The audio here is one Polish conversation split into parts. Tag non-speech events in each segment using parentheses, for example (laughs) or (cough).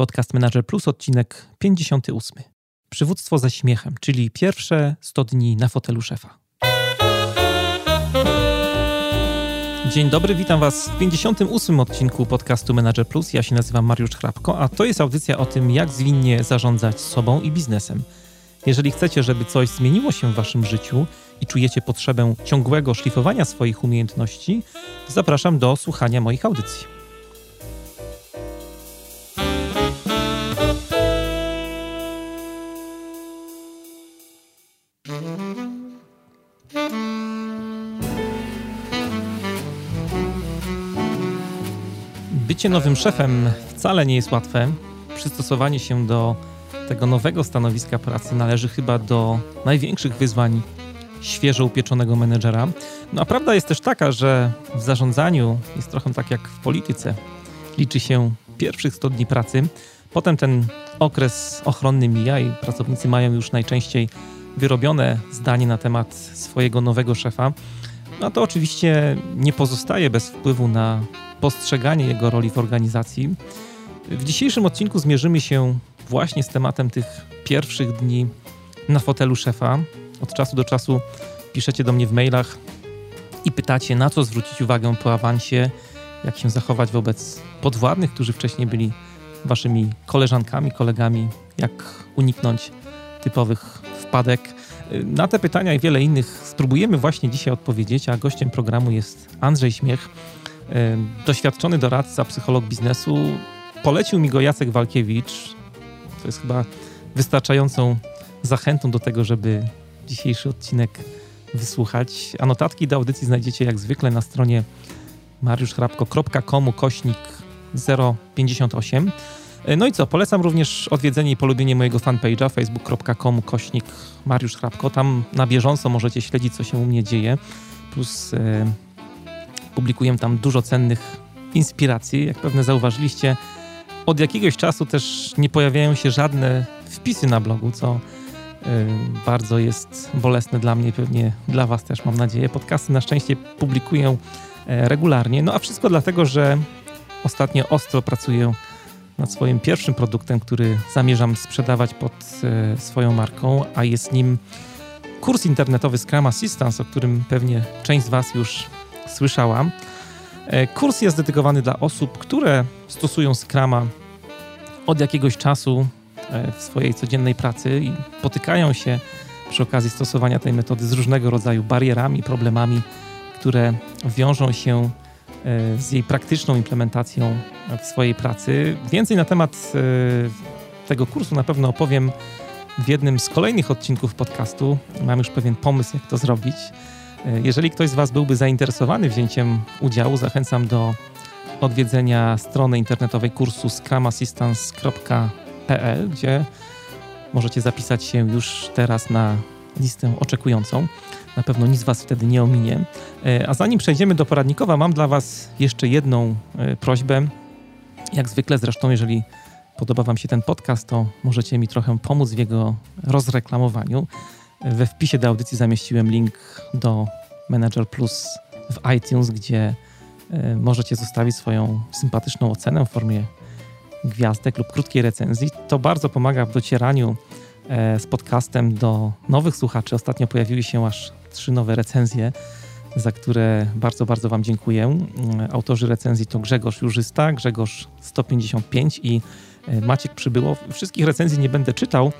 Podcast Manager Plus, odcinek 58. Przywództwo ze śmiechem, czyli pierwsze 100 dni na fotelu szefa. Dzień dobry, witam Was w 58 odcinku podcastu Manager Plus. Ja się nazywam Mariusz Hrabko, a to jest audycja o tym, jak zwinnie zarządzać sobą i biznesem. Jeżeli chcecie, żeby coś zmieniło się w Waszym życiu i czujecie potrzebę ciągłego szlifowania swoich umiejętności, zapraszam do słuchania moich audycji. Bycie nowym szefem wcale nie jest łatwe. Przystosowanie się do tego nowego stanowiska pracy należy chyba do największych wyzwań świeżo upieczonego menedżera. No a prawda jest też taka, że w zarządzaniu jest trochę tak jak w polityce. Liczy się pierwszych 100 dni pracy, potem ten okres ochronny mija i pracownicy mają już najczęściej wyrobione zdanie na temat swojego nowego szefa. No to oczywiście nie pozostaje bez wpływu na postrzeganie jego roli w organizacji. W dzisiejszym odcinku zmierzymy się właśnie z tematem tych pierwszych dni na fotelu szefa. Od czasu do czasu piszecie do mnie w mailach i pytacie, na co zwrócić uwagę po awansie, jak się zachować wobec podwładnych, którzy wcześniej byli waszymi koleżankami, kolegami, jak uniknąć typowych wpadek. Na te pytania i wiele innych spróbujemy właśnie dzisiaj odpowiedzieć, a gościem programu jest Andrzej Śmiech, doświadczony doradca, psycholog biznesu. Polecił mi go Jacek Walkiewicz. To jest chyba wystarczającą zachętą do tego, żeby dzisiejszy odcinek wysłuchać. A notatki do audycji znajdziecie jak zwykle na stronie mariuszchrapko.com kośnik 058. No i co, polecam również odwiedzenie i polubienie mojego fanpage'a facebook.com kośnik Mariusz Hrabko. Tam na bieżąco możecie śledzić, co się u mnie dzieje. Plus e, publikuję tam dużo cennych inspiracji. Jak pewnie zauważyliście, od jakiegoś czasu też nie pojawiają się żadne wpisy na blogu, co y, bardzo jest bolesne dla mnie, pewnie dla Was też mam nadzieję. Podcasty na szczęście publikuję e, regularnie, no a wszystko dlatego, że ostatnio ostro pracuję nad swoim pierwszym produktem, który zamierzam sprzedawać pod e, swoją marką, a jest nim kurs internetowy Scrum Assistance, o którym pewnie część z Was już słyszałam. E, kurs jest dedykowany dla osób, które stosują Scrama od jakiegoś czasu e, w swojej codziennej pracy i potykają się przy okazji stosowania tej metody z różnego rodzaju barierami, problemami, które wiążą się z jej praktyczną implementacją w swojej pracy. Więcej na temat tego kursu na pewno opowiem w jednym z kolejnych odcinków podcastu. Mam już pewien pomysł, jak to zrobić. E, jeżeli ktoś z Was byłby zainteresowany wzięciem udziału, zachęcam do odwiedzenia strony internetowej kursu scrumassistance.pl, gdzie możecie zapisać się już teraz na listę oczekującą. Na pewno nic Was wtedy nie ominie. E, a zanim przejdziemy do poradnikowa, mam dla Was jeszcze jedną e, prośbę. Jak zwykle zresztą, jeżeli podoba Wam się ten podcast, to możecie mi trochę pomóc w jego rozreklamowaniu. We wpisie do audycji zamieściłem link do Manager Plus w iTunes, gdzie e, możecie zostawić swoją sympatyczną ocenę w formie gwiazdek lub krótkiej recenzji. To bardzo pomaga w docieraniu e, z podcastem do nowych słuchaczy. Ostatnio pojawiły się aż trzy nowe recenzje, za które bardzo, bardzo Wam dziękuję. Autorzy recenzji to Grzegorz Jurzysta, Grzegorz 155 i e, Maciek Przybyło. Wszystkich recenzji nie będę czytał,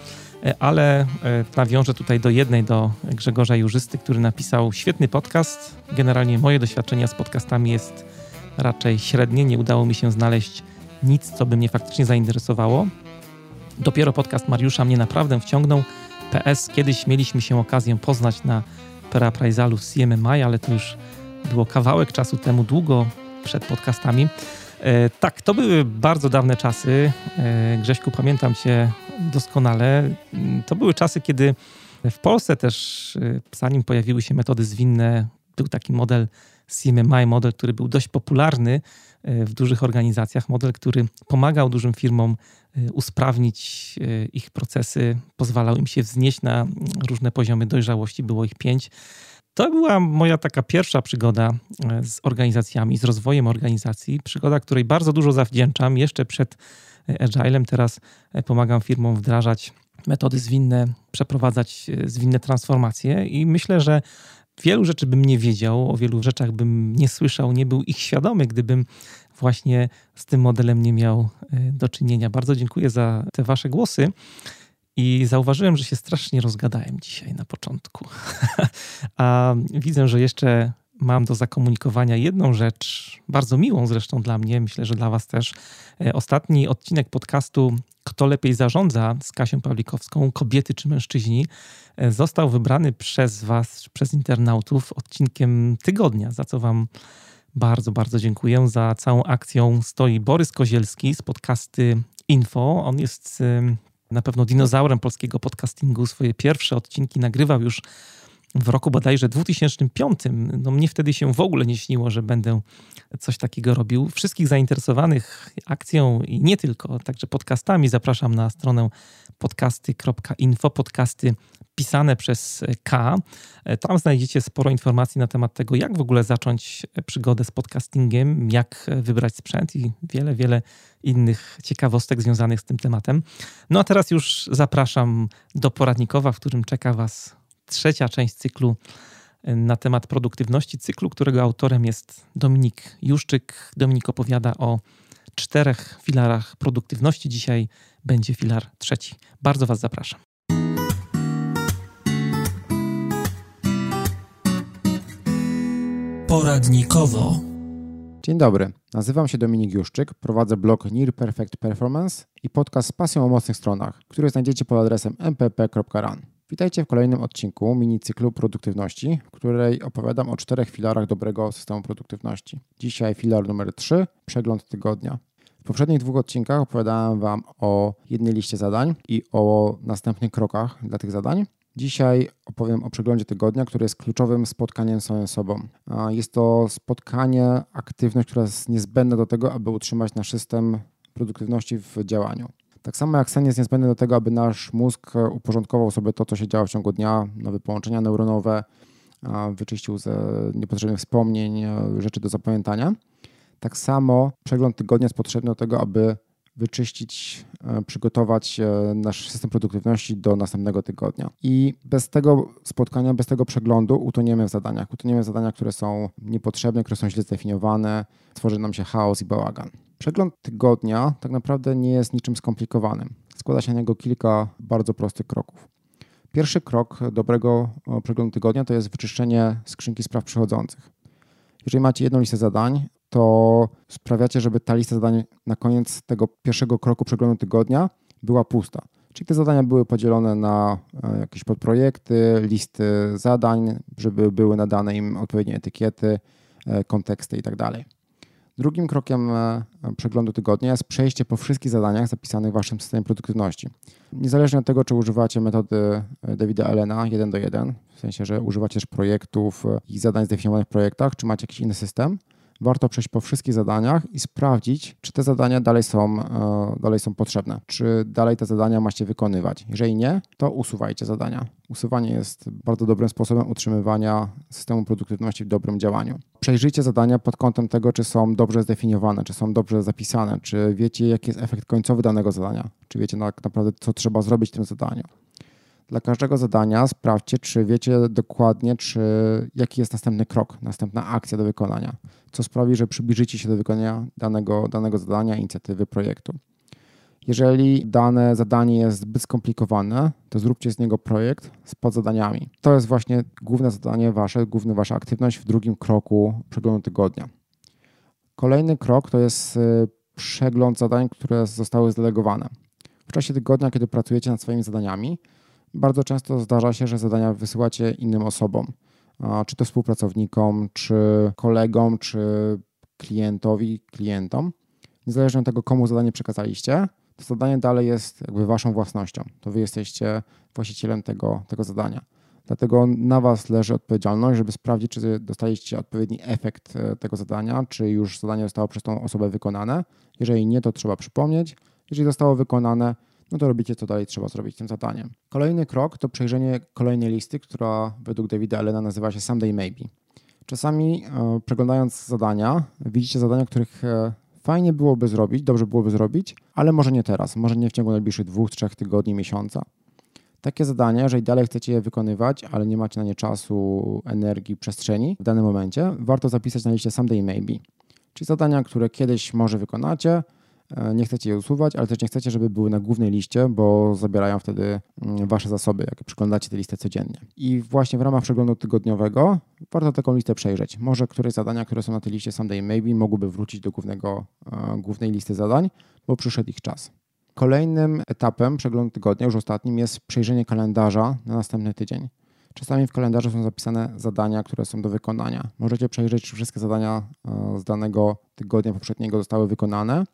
E, ale e, nawiążę tutaj do jednej, do Grzegorza Jurzysty, który napisał świetny podcast. Generalnie moje doświadczenia z podcastami jest raczej średnie. Nie udało mi się znaleźć nic, co by mnie faktycznie zainteresowało. Dopiero podcast Mariusza mnie naprawdę wciągnął. PS, kiedyś mieliśmy się okazję poznać na Perapryzalu w CMMI, ale to już było kawałek czasu temu, długo przed podcastami. E, tak, to były bardzo dawne czasy. E, Grześku, pamiętam cię doskonale. To były czasy, kiedy w Polsce też, e, zanim pojawiły się metody zwinne, był taki model CMMI, model, który był dość popularny w dużych organizacjach, model, który pomagał dużym firmom usprawnić ich procesy, pozwalał im się wznieść na różne poziomy dojrzałości. Było ich pięć. To była moja taka pierwsza przygoda e, z organizacjami, z rozwojem organizacji. Przygoda, której bardzo dużo zawdzięczam. Jeszcze przed e, Agilem teraz e, pomagam firmom wdrażać metody zwinne, przeprowadzać zwinne transformacje i myślę, że wielu rzeczy bym nie wiedział, o wielu rzeczach bym nie słyszał, nie był ich świadomy, gdybym właśnie z tym modelem nie miał do czynienia. Bardzo dziękuję za te Wasze głosy. I zauważyłem, że się strasznie rozgadałem dzisiaj na początku. (laughs) A widzę, że jeszcze mam do zakomunikowania jedną rzecz, bardzo miłą zresztą dla mnie, myślę, że dla Was też. E, ostatni odcinek podcastu Kto lepiej zarządza z Kasią Pawlikowską, kobiety czy mężczyźni, e, został wybrany przez Was, przez internautów odcinkiem tygodnia, za co Wam bardzo, bardzo dziękuję. Za całą akcją stoi Borys Kozielski z podcasty Info. On jest na pewno dinozaurem polskiego podcastingu. Swoje pierwsze odcinki nagrywał już w roku bodajże 2005. No mnie wtedy się w ogóle nie śniło, że będę coś takiego robił. Wszystkich zainteresowanych akcją i nie tylko, także podcastami zapraszam na stronę podcasty.info, podcasty pisane przez K. Tam znajdziecie sporo informacji na temat tego, jak w ogóle zacząć przygodę z podcastingiem, jak wybrać sprzęt i wiele, wiele innych ciekawostek związanych z tym tematem. No a teraz już zapraszam do poradnikowa, w którym czeka Was trzecia część cyklu na temat produktywności, cyklu, którego autorem jest Dominik Juszczyk. Dominik opowiada o czterech filarach produktywności. Dzisiaj będzie filar trzeci. Bardzo Was zapraszam. Poradnikowo. Dzień dobry, nazywam się Dominik Juszczyk, prowadzę blog Near Perfect Performance i podcast z pasją o mocnych stronach, który znajdziecie pod adresem mpp.run. Witajcie w kolejnym odcinku mini cyklu produktywności, w której opowiadam o czterech filarach dobrego systemu produktywności. Dzisiaj filar numer 3, przegląd tygodnia. W poprzednich dwóch odcinkach opowiadałem Wam o jednej liście zadań i o następnych krokach dla tych zadań. Dzisiaj opowiem o przeglądzie tygodnia, który jest kluczowym spotkaniem z samym sobą. Jest to spotkanie, aktywność, która jest niezbędna do tego, aby utrzymać nasz system produktywności w działaniu. Tak samo jak sen jest niezbędny do tego, aby nasz mózg uporządkował sobie to, co się działo w ciągu dnia, nowe połączenia neuronowe, wyczyścił ze niepotrzebnych wspomnień, rzeczy do zapamiętania. Tak samo przegląd tygodnia jest potrzebny do tego, aby wyczyścić, e, przygotować e, nasz system produktywności do następnego tygodnia. I bez tego spotkania, bez tego przeglądu utoniemy w zadaniach. Utoniemy w zadaniach, które są niepotrzebne, które są źle zdefiniowane, tworzy nam się chaos i bałagan. Przegląd tygodnia tak naprawdę nie jest niczym skomplikowanym. Składa się na niego kilka bardzo prostych kroków. Pierwszy krok dobrego przeglądu tygodnia to jest wyczyszczenie skrzynki spraw przychodzących. Jeżeli macie jedną listę zadań, to sprawiacie, żeby ta lista zadań na koniec tego pierwszego kroku przeglądu tygodnia była pusta. Czyli te zadania były podzielone na e, jakieś podprojekty, listy zadań, żeby były nadane im odpowiednie etykiety, e, konteksty itd. Tak Drugim krokiem e, przeglądu tygodnia jest przejście po wszystkich zadaniach zapisanych w Waszym systemie produktywności. Niezależnie od tego, czy używacie metody Davida Elena 1 do 1, w sensie, że używacie też projektów i zadań zdefiniowanych w projektach, czy macie jakiś inny system, warto przejść po wszystkich zadaniach i sprawdzić, czy te zadania dalej są, e, dalej są potrzebne, czy dalej te zadania macie wykonywać. Jeżeli nie, to usuwajcie zadania. Usuwanie jest bardzo dobrym sposobem utrzymywania systemu produktywności w dobrym działaniu. Przejrzyjcie zadania pod kątem tego, czy są dobrze zdefiniowane, czy są dobrze zapisane, czy wiecie, jaki jest efekt końcowy danego zadania, czy wiecie tak naprawdę, co trzeba zrobić w tym zadaniu. Dla każdego zadania sprawdźcie, czy wiecie dokładnie, czy jaki jest następny krok, następna akcja do wykonania, co sprawi, że przybliżycie się do wykonania danego, danego zadania, inicjatywy, projektu. Jeżeli dane zadanie jest zbyt skomplikowane, to zróbcie z niego projekt z podzadaniami. To jest właśnie główne zadanie wasze, główna wasza aktywność w drugim kroku przeglądu tygodnia. Kolejny krok to jest y, przegląd zadań, które zostały zdelegowane. W czasie tygodnia, kiedy pracujecie nad swoimi zadaniami, bardzo często zdarza się, że zadania wysyłacie innym osobom, czy to współpracownikom, czy kolegom, czy klientowi, klientom. Niezależnie od tego, komu zadanie przekazaliście, to zadanie dalej jest jakby waszą własnością. To wy jesteście właścicielem tego, tego zadania. Dlatego na Was leży odpowiedzialność, żeby sprawdzić, czy dostaliście odpowiedni efekt e, tego zadania, czy już zadanie zostało przez tą osobę wykonane. Jeżeli nie, to trzeba przypomnieć. Jeżeli zostało wykonane, no to robicie, co dalej trzeba zrobić tym zadaniem. Kolejny krok to przejrzenie kolejnej listy, która według Davida Allena nazywa się Someday Maybe. Czasami e, przeglądając zadania, widzicie zadania, których e, fajnie byłoby zrobić, dobrze byłoby zrobić, ale może nie teraz, może nie w ciągu najbliższych dwóch, trzech tygodni, miesiąca. Takie zadania, jeżeli dalej chcecie je wykonywać, ale nie macie na nie czasu, energii, przestrzeni w danym momencie, warto zapisać na liście Someday Maybe. Czyli zadania, które kiedyś może wykonacie, nie chcecie je usuwać, ale też nie chcecie, żeby były na głównej liście, bo zabierają wtedy mm, wasze zasoby, jak przeglądacie tę listę codziennie. I właśnie w ramach przeglądu tygodniowego warto taką listę przejrzeć. Może któreś zadania, które są na tej liście Someday Maybe mogłyby wrócić do głównego, e, głównej listy zadań, bo przyszedł ich czas. Kolejnym etapem przeglądu tygodnia, już ostatnim, jest przejrzenie kalendarza na następny tydzień. Czasami w kalendarzu są zapisane zadania, które są do wykonania. Możecie przejrzeć, czy wszystkie zadania e, z danego tygodnia poprzedniego zostały wykonane.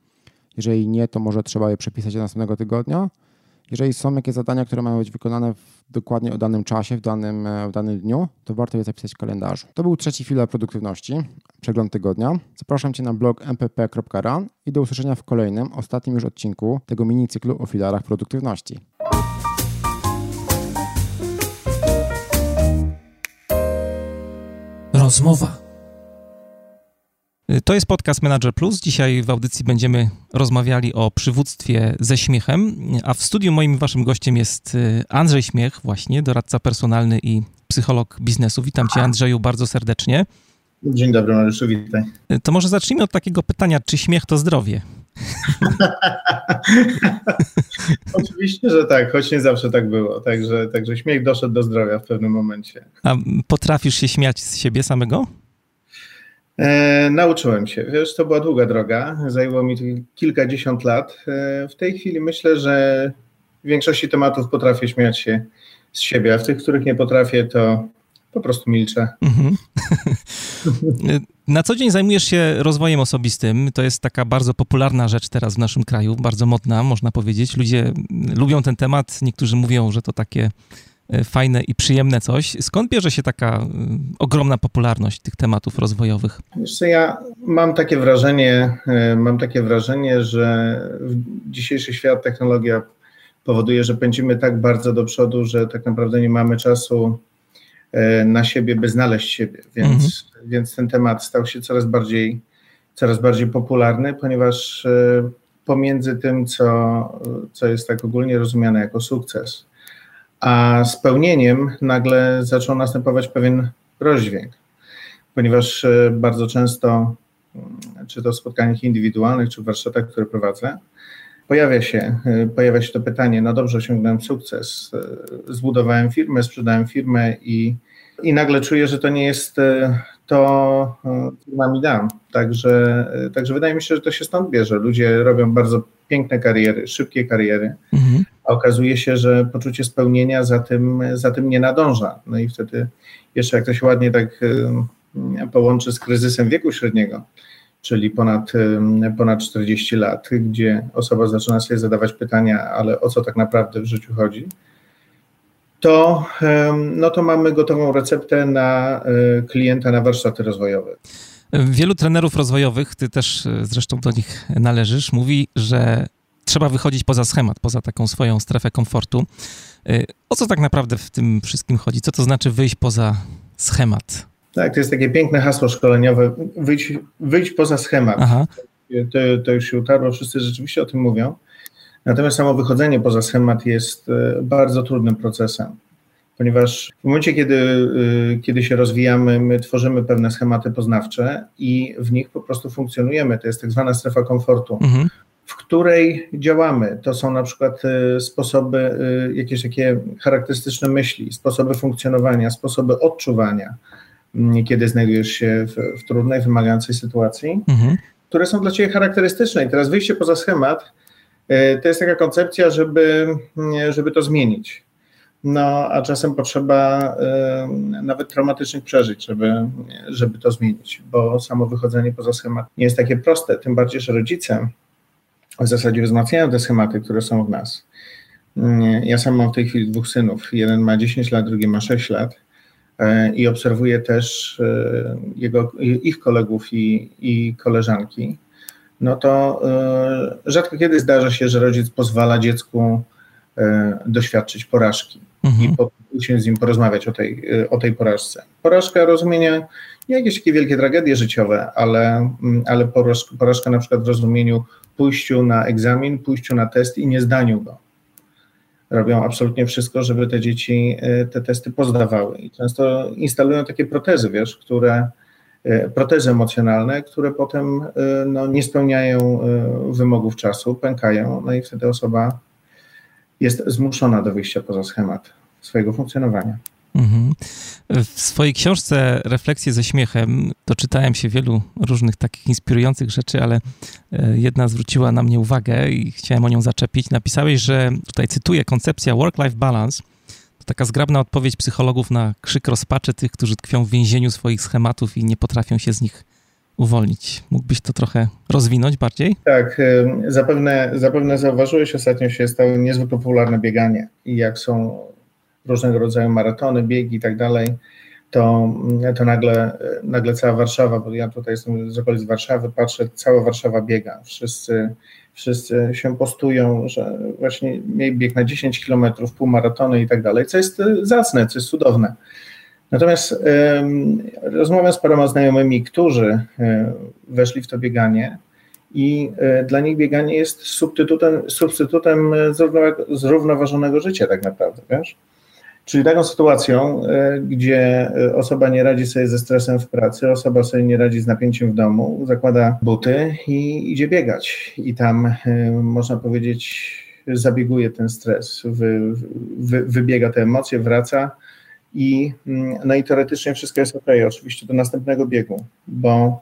Jeżeli nie, to może trzeba je przepisać do następnego tygodnia. Jeżeli są jakieś zadania, które mają być wykonane w, dokładnie o danym czasie, w danym, e, w danym dniu, to warto je zapisać w kalendarzu. To był trzeci filar produktywności, przegląd tygodnia. Zapraszam Cię na blog mpp.run i do usłyszenia w kolejnym, ostatnim już odcinku tego mini cyklu o filarach produktywności. Rozmowa. To jest podcast Manager Plus. Dzisiaj w audycji będziemy rozmawiali o przywództwie ze śmiechem, a w studiu moim waszym gościem jest y, Andrzej Śmiech, właśnie doradca personalny i psycholog biznesu. Witam cię Andrzeju bardzo serdecznie. Dzień dobry Mariuszu, witaj. To może zacznijmy od takiego pytania, czy śmiech to zdrowie? (laughs) Oczywiście, że tak, choć nie zawsze tak było. Także, także śmiech doszedł do zdrowia w pewnym momencie. A potrafisz się śmiać z siebie samego? E, nauczyłem się. Wiesz, to była długa droga. Zajęło mi kilkadziesiąt lat. E, w tej chwili myślę, że w większości tematów potrafię śmiać się z siebie, a w tych, których nie potrafię, to po prostu milczę. Mhm. (laughs) Na co dzień zajmujesz się rozwojem osobistym. To jest taka bardzo popularna rzecz teraz w naszym kraju, bardzo modna, można powiedzieć. Ludzie lubią ten temat. Niektórzy mówią, że to takie fajne i przyjemne coś. Skąd bierze się taka e, ogromna popularność tych tematów rozwojowych? Co, ja mam takie wrażenie, e, mam takie wrażenie, że dzisiejszy świat, technologia powoduje, że pędzimy tak bardzo do przodu, że tak naprawdę nie mamy czasu na siebie, by znaleźć siebie. Więc, mhm. więc ten temat stał się coraz bardziej, coraz bardziej popularny, ponieważ pomiędzy tym, co, co jest tak ogólnie rozumiane jako sukces, a spełnieniem nagle zaczął następować pewien rozdźwięk, ponieważ e, bardzo często, mm, czy to w spotkaniach indywidualnych, czy w warsztatach, które prowadzę, pojawia się, pojawia się to pytanie, no dobrze, osiągnąłem sukces, zbudowałem firmę, sprzedałem firmę i i nagle czuję, że to nie jest e, to, e, co mi dam. Także, e, także wydaje mi się, że to się stąd bierze. Ludzie robią bardzo piękne kariery, szybkie kariery, mhm. A okazuje się, że poczucie spełnienia za tym, za tym nie nadąża. No i wtedy jeszcze jak to się ładnie tak połączy z kryzysem wieku średniego, czyli ponad, ponad 40 lat, gdzie osoba zaczyna sobie zadawać pytania, ale o co tak naprawdę w życiu chodzi, to, no to mamy gotową receptę na e, klienta na warsztaty rozwojowe. Wielu trenerów rozwojowych, ty też e, zresztą do nich należysz, mówi, że trzeba wychodzić poza schemat, poza taką swoją strefę komfortu. E, o co tak naprawdę w tym wszystkim chodzi? Co to znaczy wyjść poza schemat? Tak, to jest takie piękne hasło szkoleniowe. Wyjść, wyjść poza schemat. Aha. To, to już się utarło, wszyscy rzeczywiście o tym mówią. Natomiast samo wychodzenie poza schemat jest e, bardzo trudnym procesem, ponieważ w momencie, kiedy, e, kiedy się rozwijamy, my tworzymy pewne schematy poznawcze i w nich po prostu funkcjonujemy. To jest tak zwana strefa komfortu. Mhm w której działamy. To są na przykład e, sposoby, jakieś takie charakterystyczne myśli, sposoby funkcjonowania, sposoby odczuwania, kiedy znajdujesz się w, w trudnej, wymagającej sytuacji, mhm. które są dla Ciebie charakterystyczne. I teraz wyjście poza schemat E, to jest taka koncepcja, żeby, żeby to zmienić. No, a czasem potrzeba e, nawet traumatycznych przeżyć, żeby, żeby to zmienić, bo samo wychodzenie poza schemat nie jest takie proste, tym bardziej, że rodzice w zasadzie wzmacniają te schematy, które są w nas. Ja sam mam w tej chwili dwóch synów. Jeden ma 10 lat, drugi ma 6 lat e, i obserwuję też jego, ich kolegów i, i koleżanki no to rzadko kiedy zdarza się, że rodzic pozwala dziecku doświadczyć porażki mhm. i usiąść z nim porozmawiać o tej, o tej porażce. Porażka rozumienia nie jakieś takie wielkie tragedie życiowe, ale, mm, ale porażka, porażka na przykład w rozumieniu pójściu na egzamin, pójściu na test i nie zdaniu go. Robią absolutnie wszystko, żeby te dzieci y, te testy pozdawały. I często instalują takie protezy, wiesz, które y, protezy emocjonalne, które potem y, no, nie spełniają wymogów czasu, pękają, no i wtedy osoba jest zmuszona do wyjścia poza schemat swojego funkcjonowania. Mhm. W swojej książce Refleksje ze śmiechem doczytałem się wielu różnych takich inspirujących rzeczy, ale e, jedna zwróciła na mnie uwagę i chciałem o nią zaczepić. Napisałeś, że tutaj cytuję, koncepcja work-life balance to taka zgrabna odpowiedź psychologów na krzyk rozpaczy tych, którzy tkwią w więzieniu swoich schematów i nie potrafią się z nich uwolnić. Mógłbyś to trochę rozwinąć bardziej? Tak, zapewne, zapewne zauważyłeś, ostatnio się stało niezwykle popularne bieganie i jak są różnego rodzaju maratony, biegi i tak dalej, to, to nagle, nagle cała Warszawa, bo ja tutaj jestem z okolic Warszawy, patrzę, cała Warszawa biega. Wszyscy, wszyscy się postują, że właśnie mieli bieg na 10 kilometrów, półmaratony i tak dalej, co jest zacne, co jest cudowne. Natomiast y, rozmawiam z paroma znajomymi, którzy y, weszli w to bieganie i y, dla nich bieganie jest substytutem, substytutem zrównoważonego życia tak naprawdę, wiesz? Czyli taką sytuacją, e, gdzie e, osoba nie radzi sobie ze stresem w pracy, osoba sobie nie radzi z napięciem w domu, zakłada buty i idzie biegać. I tam e, można powiedzieć, zabieguje ten stres, wy, wy, wybiega te emocje, wraca i, mm, no i teoretycznie wszystko jest ok, oczywiście do następnego biegu, bo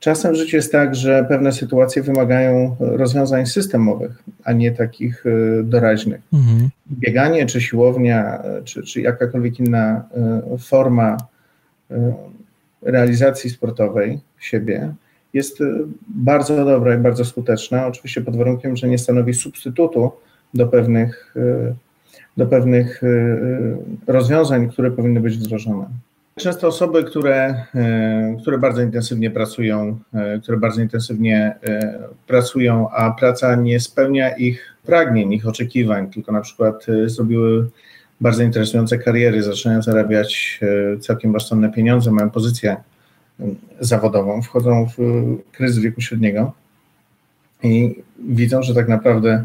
Czasem w życiu jest tak, że pewne sytuacje wymagają rozwiązań systemowych, a nie takich e, doraźnych. Mhm. Bieganie, czy siłownia, czy, czy jakakolwiek inna e, forma realizacji sportowej siebie jest bardzo dobra i bardzo skuteczna, oczywiście pod warunkiem, że nie stanowi substytutu do pewnych, do pewnych rozwiązań, które powinny być wdrożone. Często osoby, które, e, które bardzo intensywnie pracują, e, które bardzo intensywnie e, pracują, a praca nie spełnia ich pragnień, ich oczekiwań, tylko na przykład zrobiły bardzo interesujące kariery, zaczynają zarabiać całkiem rozsądne pieniądze, mają pozycję zawodową, wchodzą w kryzys wieku średniego i widzą, że tak naprawdę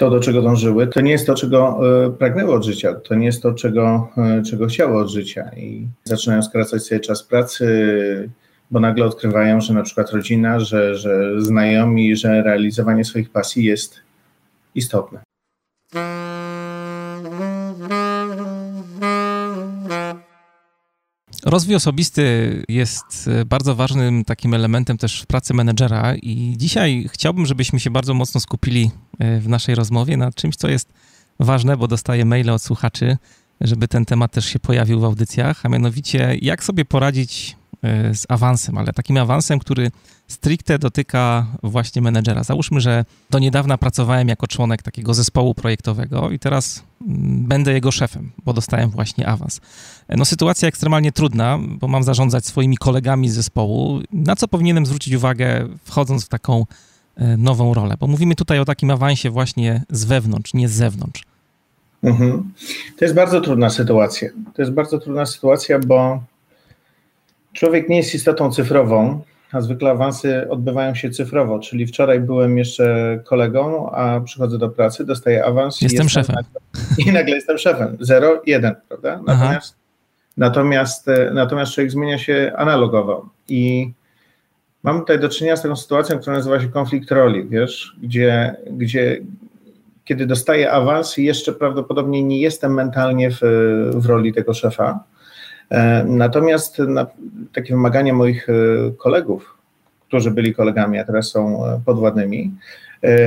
to, do czego dążyły, to nie jest to, czego e, pragnęły od życia, to nie jest to, czego, e, czego chciały od życia i zaczynają skracać sobie czas pracy, bo nagle odkrywają, że na przykład rodzina, że, że znajomi, że realizowanie swoich pasji jest istotne. Rozwój osobisty jest e, bardzo ważnym takim elementem też w pracy menedżera i dzisiaj chciałbym, żebyśmy się bardzo mocno skupili e, w naszej rozmowie na czymś, co jest ważne, bo dostaję maile od słuchaczy, żeby ten temat też się pojawił w audycjach, a mianowicie jak sobie poradzić z awansem, ale takim awansem, który stricte dotyka właśnie menedżera. Załóżmy, że do niedawna pracowałem jako członek takiego zespołu projektowego i teraz mm, będę jego szefem, bo dostałem właśnie awans. No sytuacja ekstremalnie trudna, bo mam zarządzać swoimi kolegami z zespołu. Na co powinienem zwrócić uwagę, wchodząc w taką e, nową rolę? Bo mówimy tutaj o takim awansie właśnie z wewnątrz, nie z zewnątrz. Mhm. To jest bardzo trudna sytuacja. To jest bardzo trudna sytuacja, bo człowiek nie jest istotą cyfrową, a zwykle awansy odbywają się cyfrowo, czyli wczoraj byłem jeszcze kolegą, a przychodzę do pracy, dostaję awans. Jestem, i szefem. Nagle, (laughs) I nagle jestem szefem. 0, 1, prawda? Natomiast, natomiast, e, natomiast człowiek zmienia się analogowo i mam tutaj do czynienia z taką sytuacją, która nazywa się konflikt roli, wiesz, gdzie, gdzie kiedy dostaję awans i jeszcze prawdopodobnie nie jestem mentalnie w, w roli tego szefa, natomiast na, takie wymagania moich e, kolegów, którzy byli kolegami, a teraz są e, podwładnymi,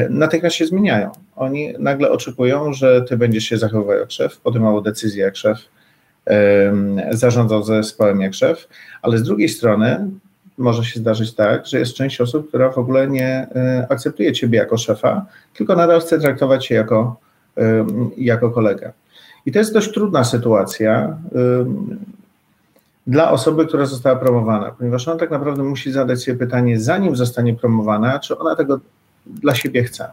natychmiast się zmieniają. Oni nagle oczekują, że ty będziesz się zachowywał jak szef, podejmował decyzje jak szef, zarządzał zespołem jak szef, ale z drugiej strony może się zdarzyć tak, że jest część osób, która w ogóle nie akceptuje ciebie jako szefa, tylko nadal chce traktować cię jako, jako kolegę. I to jest dość trudna sytuacja dla osoby, która została promowana, ponieważ ona tak naprawdę musi zadać sobie pytanie, zanim zostanie promowana, czy ona tego dla siebie chce.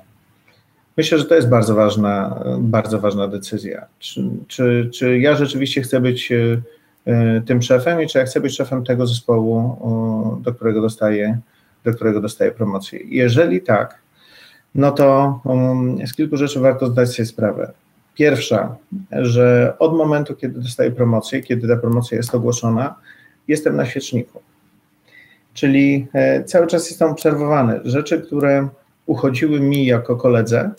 Myślę, że to jest bardzo ważna, bardzo ważna decyzja. Czy, czy, czy ja rzeczywiście chcę być e, e, tym szefem i czy ja chcę być szefem tego zespołu, do którego dostaję, do którego dostaję promocję. Jeżeli tak, no to um, z kilku rzeczy warto zdać sobie sprawę. Pierwsza, że od momentu, kiedy dostaję promocję, kiedy ta promocja jest ogłoszona, jestem na świeczniku. Czyli e, cały czas jestem obserwowany. Rzeczy, które uchodziły mi jako koledze,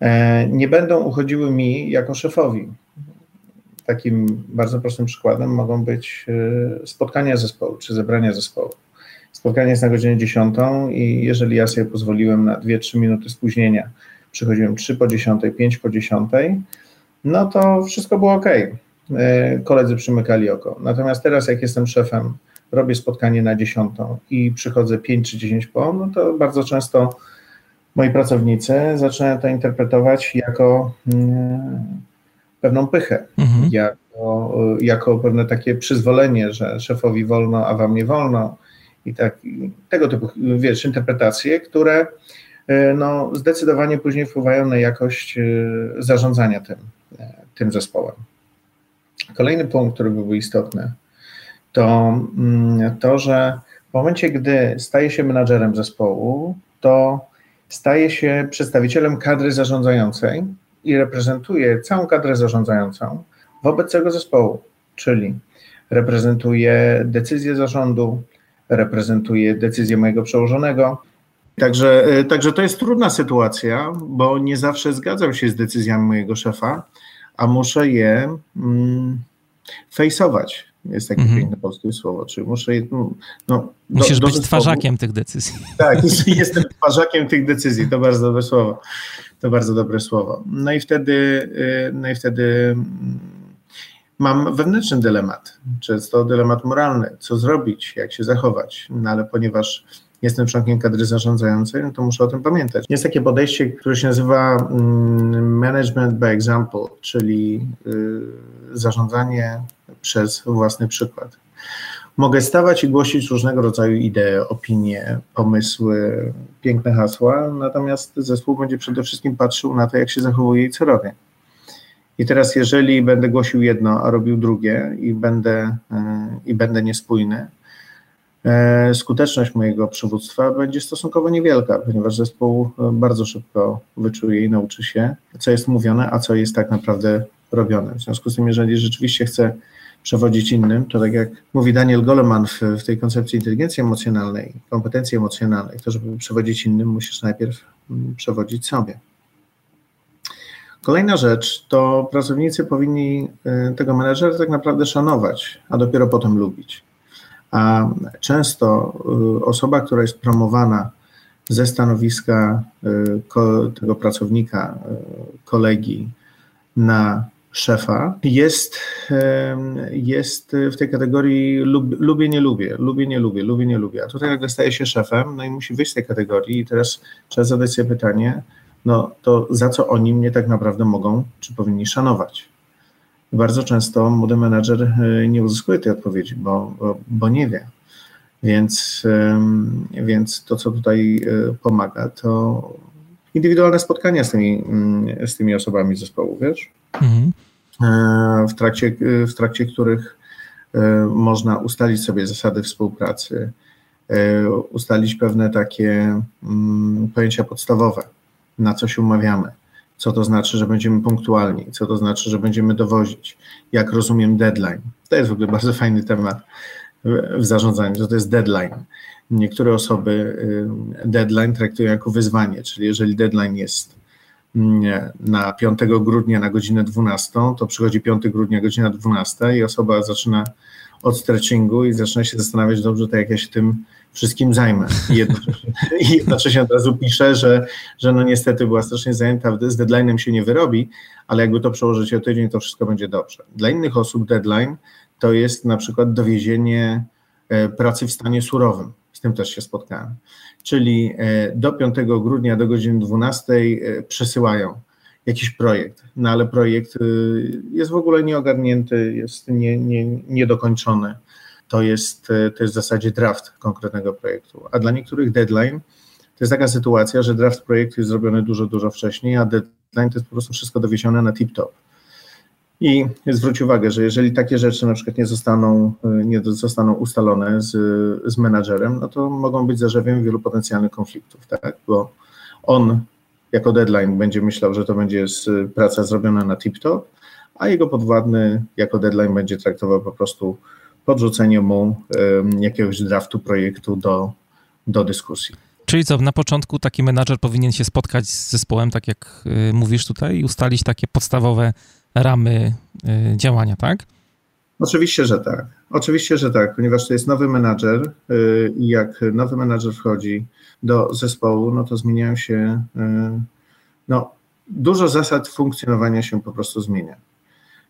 e, nie będą uchodziły mi jako szefowi. Takim bardzo prostym przykładem mogą być e, spotkania zespołu czy zebrania zespołu. Spotkanie jest na godzinę 10 i jeżeli ja sobie pozwoliłem na 2-3 minuty spóźnienia, przychodziłem 3 po 10, 5 po 10, no to wszystko było ok. E, koledzy przymykali oko. Natomiast teraz, jak jestem szefem, robię spotkanie na 10 i przychodzę 5 czy 10 po, no to bardzo często moi pracownicy zaczynają to interpretować jako mm, pewną pychę, mhm. jako, jako pewne takie przyzwolenie, że szefowi wolno, a wam nie wolno i tak, tego typu, wiesz, interpretacje, które no, zdecydowanie później wpływają na jakość e, zarządzania tym, e, tym zespołem. Kolejny punkt, który byłby istotny, to mm, to, że w momencie, gdy staje się menadżerem zespołu, to staje się przedstawicielem kadry zarządzającej i reprezentuje całą kadrę zarządzającą wobec tego zespołu, czyli reprezentuje decyzję zarządu, reprezentuję decyzję mojego przełożonego. Także, e, także to jest trudna sytuacja, bo nie zawsze zgadzam się z decyzjami mojego szefa, a muszę je mm, fejsować. Jest takie mm -hmm. piękne polskie słowo, czyli muszę. No, no Musisz do, być twarzakiem tych decyzji. (laughs) Tak, jestem twarzakiem tych decyzji. To bardzo dobre słowo. To bardzo dobre słowo. No i wtedy, e, no i wtedy mm, mam wewnętrzny dylemat, często dylemat moralny, co zrobić, jak się zachować, no ale ponieważ jestem członkiem kadry zarządzającej, no to muszę o tym pamiętać. Jest takie podejście, które się nazywa mm, management by example, czyli y, zarządzanie przez własny przykład. Mogę stawać i głosić różnego rodzaju idee, opinie, pomysły, piękne hasła, natomiast zespół będzie przede wszystkim patrzył na to, jak się zachowuje i co robię. I teraz, jeżeli będę głosił jedno, a robił drugie i będę, e, i będę niespójny, skuteczność mojego przywództwa będzie stosunkowo niewielka, ponieważ zespół e, bardzo szybko wyczuje i nauczy się, co jest mówione, a co jest tak naprawdę robione. W związku z tym, jeżeli rzeczywiście chcę przewodzić innym, to tak jak mówi Daniel Goleman w, w tej koncepcji inteligencji emocjonalnej, kompetencji emocjonalnej, to żeby przewodzić innym, musisz najpierw mm, przewodzić sobie. Kolejna rzecz to pracownicy powinni y, tego menedżera tak naprawdę szanować, a dopiero potem lubić. A często y, osoba, która jest promowana ze stanowiska y, tego pracownika, kolegi na szefa, jest, jest w tej kategorii lub, lubię, nie lubię, lubię, nie lubię, lubię, nie lubię. A tutaj nagle staje się szefem, no i musi wyjść z tej kategorii i teraz trzeba zadać sobie pytanie, no to za co oni mnie tak naprawdę mogą, czy powinni szanować? Bardzo często młody menadżer e, nie uzyskuje tej odpowiedzi, bo, bo, bo nie wie. Więc, więc to, co tutaj e, pomaga, to indywidualne spotkania z tymi, mm, z tymi osobami zespołu, wiesz? Mhm. E, w, trakcie, w trakcie których można ustalić sobie zasady współpracy, ustalić pewne takie mm, pojęcia podstawowe na co się umawiamy, co to znaczy, że będziemy punktualni, co to znaczy, że będziemy dowozić, jak rozumiem deadline. To jest w ogóle bardzo fajny temat w zarządzaniu, że to jest deadline. Niektóre osoby y, deadline traktują jako wyzwanie, czyli jeżeli deadline jest mm, na 5 grudnia na godzinę 12, to przychodzi 5 grudnia godzina 12 i osoba zaczyna od stretchingu i zaczyna się zastanawiać, dobrze, to jak ja się tym wszystkim zajmę. I jednocześnie, (laughs) i jednocześnie od razu piszę, że, że no niestety była strasznie zajęta, z deadline'em się nie wyrobi, ale jakby to przełożyć o tydzień, to wszystko będzie dobrze. Dla innych osób deadline to jest na przykład dowiezienie e, pracy w stanie surowym. Z tym też się spotkałem. Czyli e, do 5 grudnia do godziny 12 e, przesyłają jakiś projekt, no ale projekt y, jest w ogóle nieogarnięty, jest nie, nie, niedokończony. To jest, y, to jest w zasadzie draft konkretnego projektu, a dla niektórych deadline to jest taka sytuacja, że draft projektu jest zrobiony dużo, dużo wcześniej, a deadline to jest po prostu wszystko dowiezione na tip-top. I zwróć uwagę, że jeżeli takie rzeczy na przykład nie zostaną, nie zostaną ustalone z, z menadżerem, no to mogą być zarzewiem wielu potencjalnych konfliktów, tak? Bo on jako deadline będzie myślał, że to będzie praca zrobiona na tip-top, a jego podwładny jako deadline będzie traktował po prostu podrzucenie mu jakiegoś draftu projektu do, do dyskusji. Czyli co, na początku taki menadżer powinien się spotkać z zespołem, tak jak y, mówisz tutaj, i ustalić takie podstawowe ramy y, działania, tak? Oczywiście, że tak. Oczywiście, że tak, ponieważ to jest nowy menadżer y, i jak nowy menadżer wchodzi do zespołu, no to zmieniają się, no dużo zasad funkcjonowania się po prostu zmienia.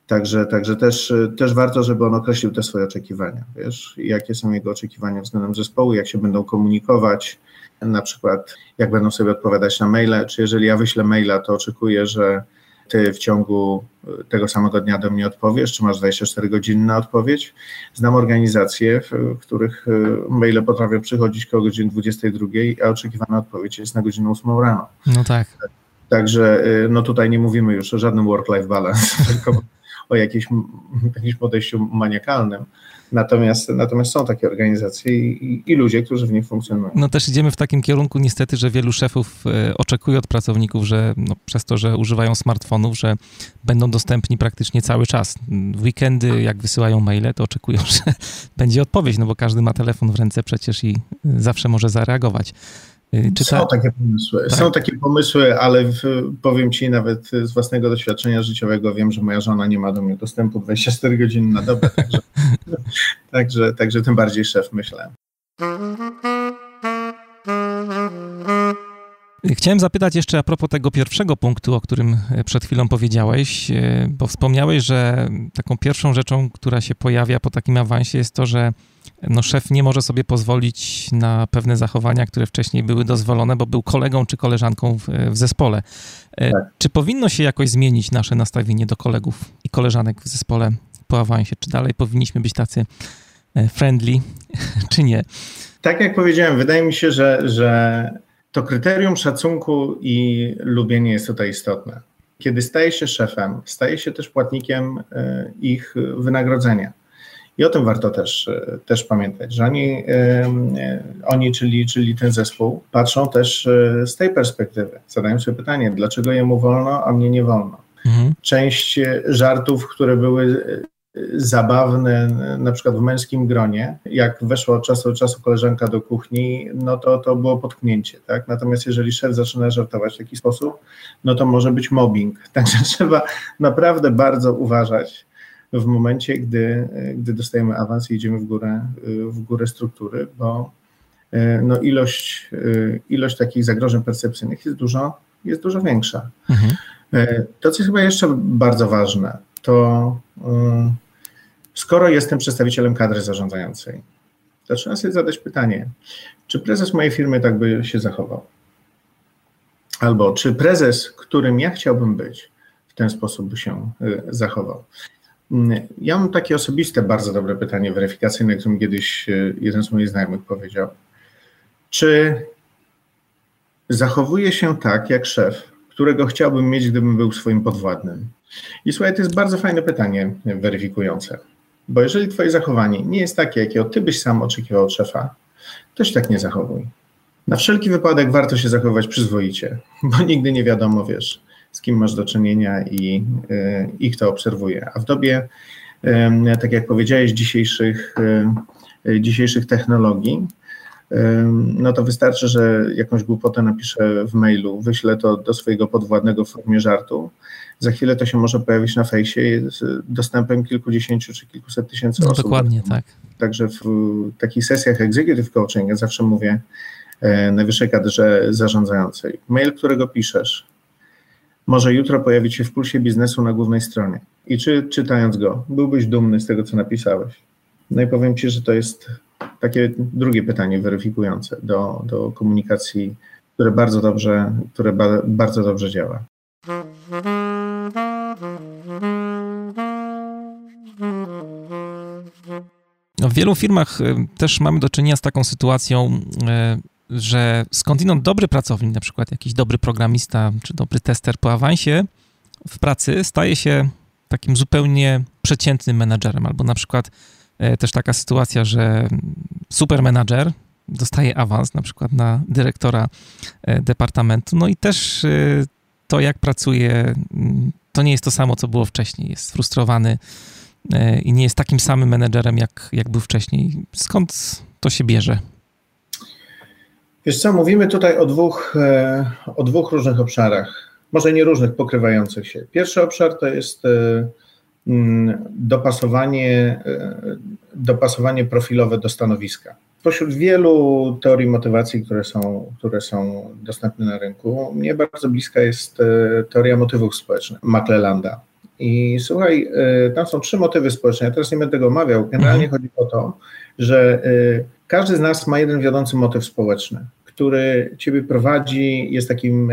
Także, także też, też warto, żeby on określił te swoje oczekiwania, wiesz, jakie są jego oczekiwania względem zespołu, jak się będą komunikować, na przykład jak będą sobie odpowiadać na maile, czy jeżeli ja wyślę maila, to oczekuję, że ty w ciągu tego samego dnia do mnie odpowiesz, czy masz 24 godziny na odpowiedź. Znam organizacje, w których e, maile potrafią przychodzić koło godziny 22, a oczekiwana odpowiedź jest na godzinę 8 rano. No tak. Także e, no tutaj nie mówimy już o żadnym work-life balance, (laughs) tylko o jakimś, jakimś podejściu maniakalnym. Natomiast, natomiast są takie organizacje i, i, ludzie, którzy w nich funkcjonują. No też idziemy w takim kierunku niestety, że wielu szefów e, oczekuje od pracowników, że no, przez to, że używają smartfonów, że będą dostępni praktycznie cały czas. W weekendy, jak wysyłają maile, to oczekują, (laughs) że będzie odpowiedź, no bo każdy ma telefon w ręce przecież i zawsze może zareagować. Y, są ta... takie pomysły, tak. są takie pomysły, ale w, powiem Ci nawet z własnego doświadczenia życiowego wiem, że moja żona nie ma do mnie dostępu 24 godziny na dobę, także, (laughs) także, także tym bardziej szef myślę. Chciałem zapytać jeszcze a propos tego pierwszego punktu, o którym e, przed chwilą powiedziałeś, e, bo wspomniałeś, że taką pierwszą rzeczą, która się pojawia po takim awansie jest to, że no, szef nie może sobie pozwolić na pewne zachowania, które wcześniej były dozwolone, bo był kolegą czy koleżanką w, w zespole. E, tak. Czy powinno się jakoś zmienić nasze nastawienie do kolegów i koleżanek w zespole po awansie? Czy dalej powinniśmy być tacy friendly, (laughs) czy nie? Tak jak powiedziałem, wydaje mi się, że, że to kryterium szacunku i lubienia jest tutaj istotne. Kiedy staje się szefem, staje się też płatnikiem e, ich wynagrodzenia. I o tym warto też, e, też pamiętać, że oni, e, oni czyli, czyli ten zespół, patrzą też z tej perspektywy. Zadają sobie pytanie, dlaczego jemu wolno, a mnie nie wolno. Mhm. Część żartów, które były zabawne, na przykład w męskim gronie. Jak weszła od czasu do czasu koleżanka do kuchni, no to to było potknięcie, tak? Natomiast jeżeli szef zaczyna żartować w taki sposób, no to może być mobbing. (laughs) Także trzeba naprawdę bardzo uważać w momencie, gdy, gdy dostajemy awans i idziemy w górę, w górę struktury, bo no ilość, ilość takich zagrożeń percepcyjnych jest dużo, jest dużo większa. Mhm. To, co jest chyba jeszcze bardzo ważne, to Skoro jestem przedstawicielem kadry zarządzającej, to sobie zadać pytanie, czy prezes mojej firmy tak by się zachował? Albo czy prezes, którym ja chciałbym być, w ten sposób by się y, zachował? Mm, ja mam takie osobiste, bardzo dobre pytanie weryfikacyjne, które mi kiedyś y, jeden z moich znajomych powiedział. Czy zachowuje się tak jak szef, którego chciałbym mieć, gdybym był swoim podwładnym? I słuchaj, to jest bardzo fajne pytanie weryfikujące. Bo jeżeli twoje zachowanie nie jest takie, jakiego ty byś sam oczekiwał od szefa, to się tak nie zachowuj. Na wszelki wypadek warto się zachowywać przyzwoicie, bo (laughs) nigdy nie wiadomo, wiesz, z kim masz do czynienia i, y, i kto obserwuje. A w dobie, y, tak jak powiedziałeś, dzisiejszych, y, dzisiejszych technologii, no to wystarczy, że jakąś głupotę napiszę w mailu, wyślę to do swojego podwładnego w formie żartu. Za chwilę to się może pojawić na fejsie z dostępem kilkudziesięciu czy kilkuset tysięcy no, osób. Dokładnie, tak. Także w takich sesjach executive coaching ja zawsze mówię e, najwyższej kadrze zarządzającej. Mail, którego piszesz, może jutro pojawić się w pulsie biznesu na głównej stronie. I czy czytając go, byłbyś dumny z tego, co napisałeś? No i powiem Ci, że to jest takie drugie pytanie weryfikujące do, do komunikacji, które bardzo dobrze, które ba, bardzo dobrze działa. W wielu firmach y, też mamy do czynienia z taką sytuacją, y, że skądinąd dobry pracownik, na przykład jakiś dobry programista czy dobry tester po awansie w pracy staje się takim zupełnie przeciętnym menadżerem, albo na przykład też taka sytuacja, że super menadżer dostaje awans na przykład na dyrektora departamentu, no i też to jak pracuje, to nie jest to samo, co było wcześniej. Jest frustrowany, E, i nie jest takim samym menedżerem, jak, jak był wcześniej. Skąd to się bierze? Wiesz co, mówimy tutaj o dwóch, e, o dwóch różnych obszarach, może nie różnych, pokrywających się. Pierwszy obszar to jest e, dopasowanie, dopasowanie profilowe do stanowiska. Pośród wielu teorii motywacji, które są, które są dostępne na rynku, mnie bardzo bliska jest teoria motywów społecznych McClellanda. I słuchaj, y, tam są trzy motywy społeczne. Ja teraz nie będę tego omawiał. Generalnie mhm. chodzi o to, że każdy z nas ma jeden wiodący motyw społeczny, który ciebie prowadzi, jest takim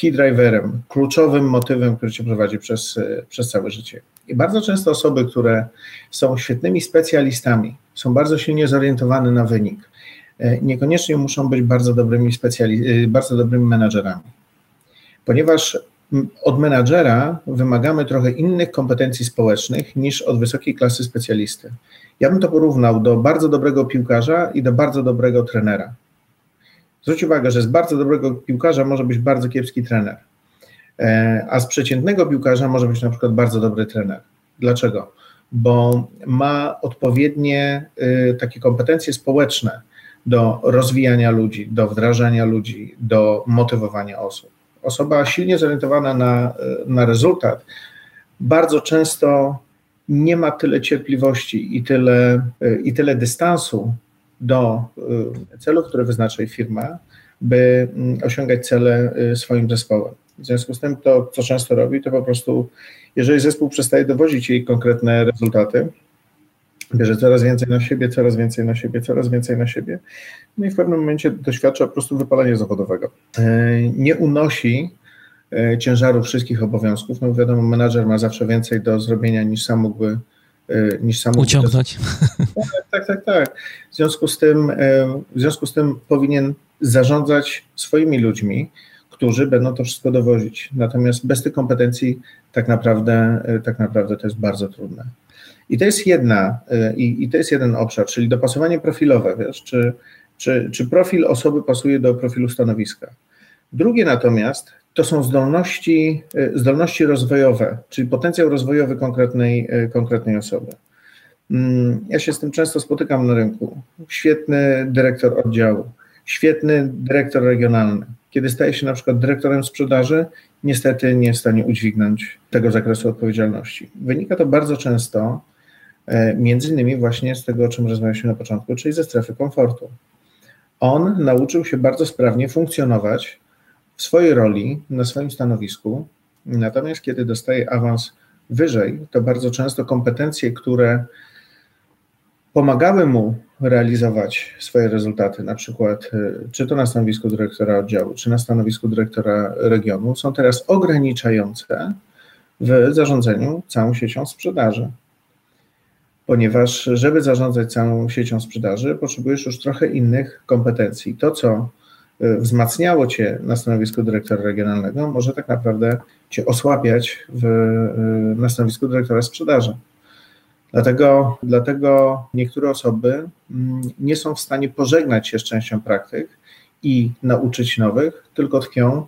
key driverem, kluczowym motywem, który cię prowadzi przez, przez całe życie. I bardzo często osoby, które są świetnymi specjalistami, są bardzo silnie zorientowane na wynik, niekoniecznie muszą być bardzo dobrymi, specjali- bardzo dobrymi menadżerami. Ponieważ od menadżera wymagamy trochę innych kompetencji społecznych niż od wysokiej klasy specjalisty. Ja bym to porównał do bardzo dobrego piłkarza i do bardzo dobrego trenera. Zwróć uwagę, że z bardzo dobrego piłkarza może być bardzo kiepski trener, e, a z przeciętnego piłkarza może być na przykład bardzo dobry trener. Dlaczego? Bo ma odpowiednie y, takie kompetencje społeczne do rozwijania ludzi, do wdrażania ludzi, do motywowania osób osoba silnie zorientowana na, na rezultat bardzo często nie ma tyle cierpliwości i tyle, i tyle dystansu do y, celów, które wyznacza jej firma, by mm, osiągać cele y, swoim zespołem. W związku z tym to, co często robi, to po prostu, jeżeli zespół przestaje dowozić jej konkretne rezultaty, bierze coraz więcej na siebie, coraz więcej na siebie, coraz więcej na siebie, no i w pewnym momencie doświadcza po prostu wypalenia zawodowego. E, nie unosi ciężaru wszystkich obowiązków, no wiadomo, menadżer ma zawsze więcej do zrobienia niż sam mógłby niż sam uciągnąć. Tak, tak, tak, tak. W związku z tym, w związku z tym powinien zarządzać swoimi ludźmi, którzy będą to wszystko dowozić. Natomiast bez tych kompetencji tak naprawdę, tak naprawdę to jest bardzo trudne. I to jest jedna, i, i to jest jeden obszar, czyli dopasowanie profilowe, wiesz, czy, czy, czy profil osoby pasuje do profilu stanowiska. Drugie natomiast to są zdolności, y, zdolności rozwojowe, czyli potencjał rozwojowy konkretnej, y, konkretnej osoby. Mm, ja się z tym często spotykam na rynku. Świetny dyrektor oddziału, świetny dyrektor regionalny. Kiedy staje się na przykład dyrektorem sprzedaży, niestety nie jest w stanie udźwignąć tego zakresu odpowiedzialności. Wynika to bardzo często E, między innymi właśnie z tego, o czym rozmawialiśmy na początku, czyli ze strefy komfortu. On nauczył się bardzo sprawnie funkcjonować swojej roli, na swoim stanowisku, natomiast kiedy dostaje awans wyżej, to bardzo często kompetencje, które pomagały mu realizować swoje rezultaty, na przykład e, czy to na stanowisku dyrektora oddziału, czy na stanowisku dyrektora regionu, są teraz ograniczające w zarządzaniu całą siecią sprzedaży ponieważ żeby zarządzać całą siecią sprzedaży, potrzebujesz już trochę innych kompetencji. To, co y, wzmacniało cię na stanowisku dyrektora regionalnego, może tak naprawdę cię osłabiać w, y, na stanowisku dyrektora sprzedaży. Dlatego, dlatego niektóre osoby mm, nie są w stanie pożegnać się z częścią praktyk i nauczyć nowych, tylko tkwią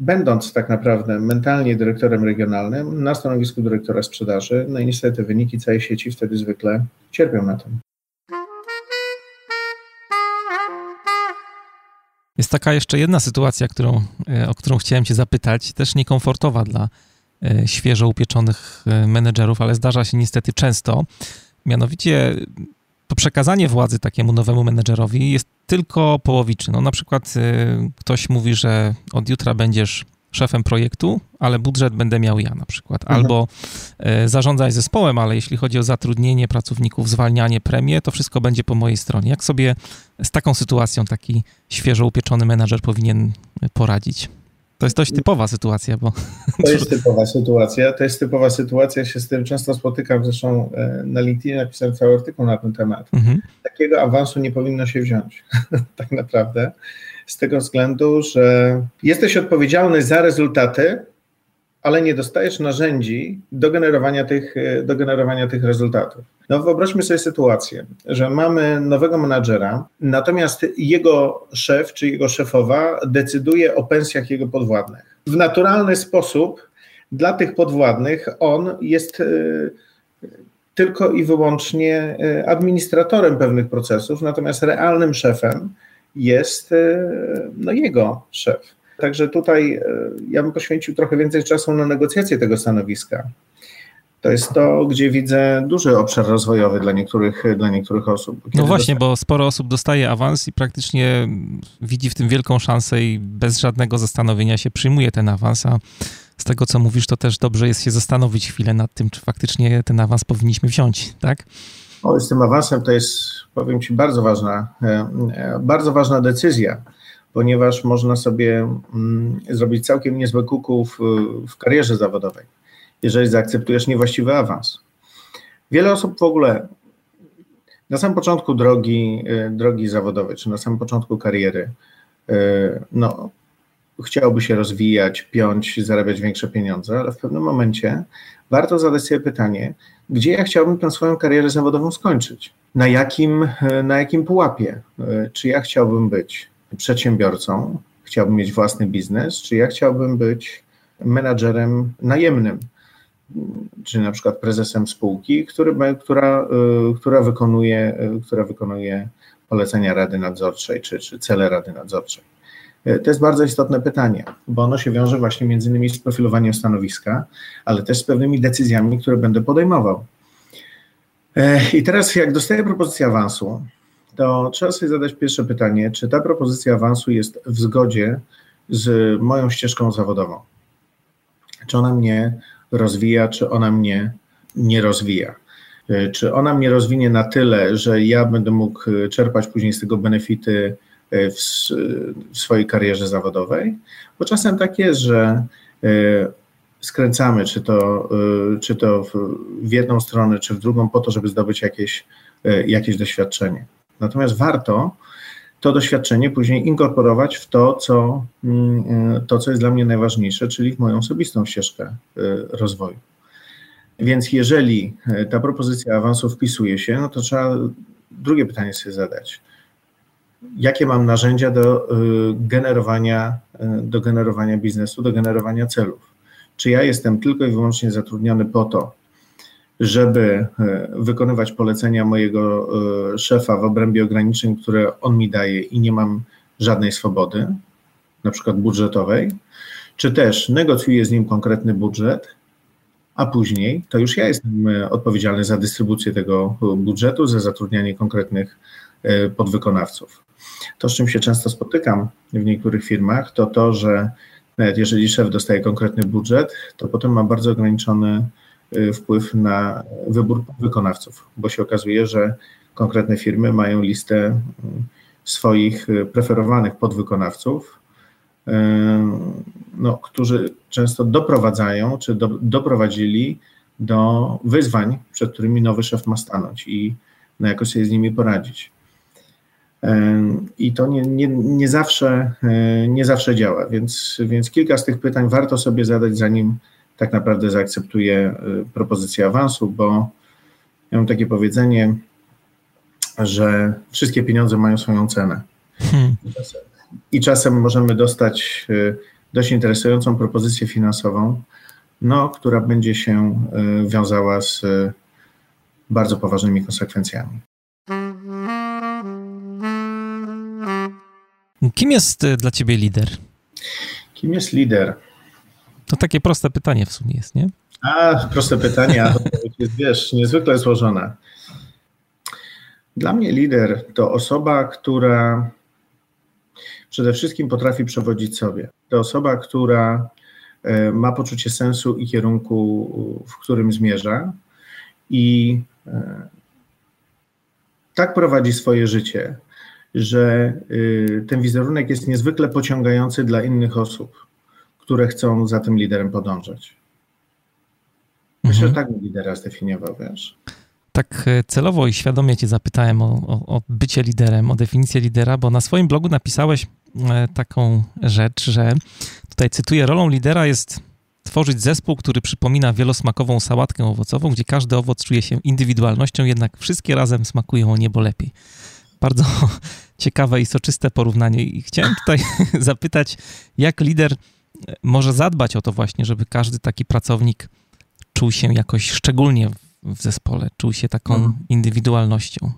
będąc tak naprawdę mentalnie dyrektorem regionalnym na stanowisku dyrektora sprzedaży, no i niestety wyniki całej sieci wtedy zwykle cierpią na tym. Jest taka jeszcze jedna sytuacja, którą, e, o którą chciałem Cię zapytać, też niekomfortowa dla e, świeżo upieczonych e, menedżerów, ale zdarza się niestety często. Mianowicie to przekazanie władzy takiemu nowemu menedżerowi jest tylko połowiczny. No, na przykład ktoś mówi, że od jutra będziesz szefem projektu, ale budżet będę miał ja na przykład. Mhm. Albo y, zarządzaj zespołem, ale jeśli chodzi o zatrudnienie pracowników, zwalnianie, premie, to wszystko będzie po mojej stronie. Jak sobie z taką sytuacją taki świeżo upieczony menedżer powinien poradzić? To jest dość typowa sytuacja, bo... To jest typowa sytuacja, to jest typowa sytuacja, ja się z tym często spotykam, zresztą e, na LinkedIn napisałem cały artykuł na ten temat. Mhm. Takiego awansu nie powinno się wziąć, (laughs) tak naprawdę, z tego względu, że jesteś odpowiedzialny za rezultaty, ale nie dostajesz narzędzi do generowania tych, do generowania tych rezultatów. No wyobraźmy sobie sytuację, że mamy nowego menadżera, natomiast jego szef czy jego szefowa decyduje o pensjach jego podwładnych. W naturalny sposób dla tych podwładnych on jest e, tylko i wyłącznie e, administratorem pewnych procesów, natomiast realnym szefem jest e, no, jego szef. Także tutaj ja bym poświęcił trochę więcej czasu na negocjację tego stanowiska. To jest to, gdzie widzę duży obszar rozwojowy dla niektórych, dla niektórych osób. no właśnie, bo sporo osób dostaje awans i praktycznie widzi w tym wielką szansę i bez żadnego zastanowienia się przyjmuje ten awans, a z tego, co mówisz, to też dobrze jest się zastanowić chwilę nad tym, czy faktycznie ten awans powinniśmy wziąć, tak? O, z tym awansem to jest, powiem Ci, bardzo ważna, e, e, bardzo ważna decyzja, ponieważ można sobie mm, zrobić całkiem niezłe kuku w, w karierze zawodowej jeżeli zaakceptujesz niewłaściwy awans. Wiele osób w ogóle na samym początku drogi, y, drogi zawodowej, czy na samym początku kariery, no, chciałoby się rozwijać, piąć, zarabiać większe pieniądze, ale w pewnym momencie warto zadać sobie pytanie, gdzie ja chciałbym tę swoją karierę zawodową skończyć? Na jakim, na jakim pułapie? Czy ja chciałbym być przedsiębiorcą, chciałbym mieć własny biznes, czy ja chciałbym być menadżerem najemnym, czy na przykład prezesem spółki, który, która, która, wykonuje, która wykonuje polecenia Rady Nadzorczej czy, czy cele Rady Nadzorczej. Y, to jest bardzo istotne pytanie, bo ono się wiąże właśnie między innymi z profilowaniem stanowiska, ale też z pewnymi decyzjami, które będę podejmował. I teraz, jak dostaję propozycję awansu, to trzeba sobie zadać pierwsze pytanie, czy ta propozycja awansu jest w zgodzie z moją ścieżką zawodową? Czy ona mnie rozwija, czy ona mnie nie rozwija. E, czy ona mnie rozwinie na tyle, że ja będę mógł e, czerpać później z tego benefity e, w, w swojej karierze zawodowej? Bo czasem tak jest, że skręcamy, czy to, czy to w jedną stronę, czy w drugą, po to, żeby zdobyć jakieś, jakieś doświadczenie. Natomiast warto to doświadczenie później inkorporować w to co, mm, e, to, co jest dla mnie najważniejsze, czyli w moją osobistą ścieżkę e, rozwoju. Więc jeżeli e, ta propozycja awansu wpisuje się, no to trzeba drugie pytanie sobie zadać. Jakie mam narzędzia do generowania, do generowania biznesu, do generowania celów? Czy ja jestem tylko i wyłącznie zatrudniony po to, żeby e, wykonywać polecenia mojego szefa w obrębie ograniczeń, które on mi daje i nie mam żadnej swobody, na przykład budżetowej, czy też negocjuję z nim konkretny budżet, a później to już ja jestem odpowiedzialny za dystrybucję tego budżetu, za zatrudnianie konkretnych podwykonawców. To, z czym się często spotykam w niektórych firmach, to to, że nawet jeżeli szef dostaje konkretny budżet, to potem ma bardzo ograniczony Y, wpływ na wybór wykonawców, bo się okazuje, że konkretne firmy mają listę swoich y, preferowanych podwykonawców, no, którzy często doprowadzają, czy do, doprowadzili do wyzwań, przed którymi nowy szef ma stanąć i na jakoś sobie z nimi poradzić. I to nie, nie, nie, zawsze, nie zawsze działa, więc, więc kilka z tych pytań warto sobie zadać, zanim tak naprawdę zaakceptuje propozycję awansu, bo ja mam takie powiedzenie, że wszystkie pieniądze mają swoją cenę. Hmm. I czasem możemy dostać y, dość interesującą propozycję finansową, no, która będzie się y, wiązała z bardzo poważnymi konsekwencjami. Kim jest dla ciebie lider? Kim jest lider? To takie proste pytanie w sumie jest, nie? A, proste pytanie, a (laughs) jest, wiesz, niezwykle złożone. Dla mnie lider to osoba, która przede wszystkim potrafi przewodzić sobie. To osoba, która e, ma poczucie sensu i kierunku, w którym zmierza i e, tak prowadzi swoje życie, że y, ten wizerunek jest niezwykle pociągający dla innych osób które chcą za tym liderem podążać. Myślę, mhm. że tak bym lidera zdefiniował, wiesz. Tak e, celowo i świadomie cię zapytałem o, o, o bycie liderem, o definicję lidera, bo na swoim blogu napisałeś e, taką rzecz, że tutaj cytuję, rolą lidera jest tworzyć zespół, który przypomina wielosmakową sałatkę owocową, gdzie każdy owoc czuje się indywidualnością, jednak wszystkie razem smakują o niebo lepiej. Bardzo (laughs) ciekawe i soczyste porównanie. I chciałem tutaj (laughs) zapytać, jak lider może zadbać o to właśnie, żeby każdy taki pracownik czuł się jakoś szczególnie w zespole, czuł się taką mhm. indywidualnością.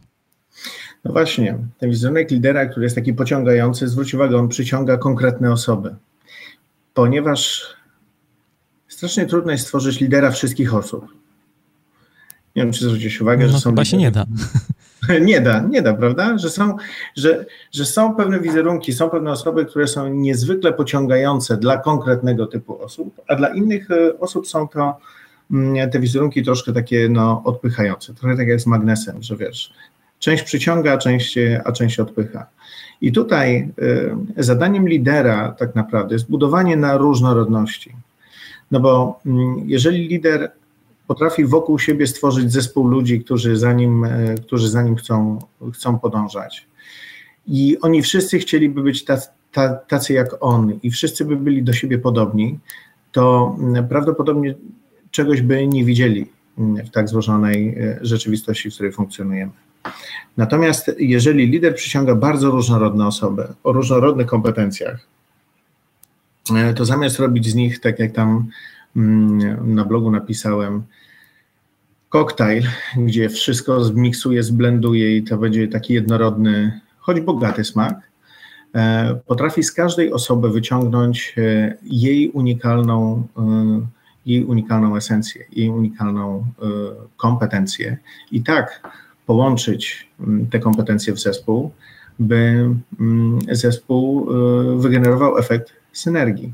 No właśnie, ten wizerunek lidera, który jest taki pociągający, zwróć uwagę, on przyciąga konkretne osoby, ponieważ strasznie trudno jest stworzyć lidera wszystkich osób. Nie wiem, czy zwrócić uwagę, no, że są. Chyba się nie da. (laughs) (laughs) Nie da, nie da, prawda? Że są, że, że są pewne wizerunki, są pewne osoby, które są niezwykle pociągające dla konkretnego typu osób, a dla innych e, osób są to mm, te wizerunki troszkę takie no, odpychające. Trochę tak jak z magnesem, że wiesz, część przyciąga, a część, a część odpycha. I tutaj y, zadaniem lidera tak naprawdę jest budowanie na różnorodności. No bo y, jeżeli lider potrafi wokół siebie stworzyć zespół ludzi, którzy za nim, e, którzy za nim chcą, chcą podążać. I oni wszyscy chcieliby być tacy, tacy jak on, i wszyscy by byli do siebie podobni, to mm, prawdopodobnie czegoś by nie widzieli mm, w tak złożonej e, rzeczywistości, w której funkcjonujemy. Natomiast jeżeli lider przyciąga bardzo różnorodne osoby o różnorodnych kompetencjach, e, to zamiast robić z nich, tak jak tam na blogu napisałem, koktajl, gdzie wszystko zmiksuje, zblenduje i to będzie taki jednorodny, choć bogaty smak, e, potrafi z każdej osoby wyciągnąć e, jej unikalną, e, jej unikalną esencję, jej unikalną kompetencję i tak połączyć te kompetencje w zespół, by zespół wygenerował efekt synergii.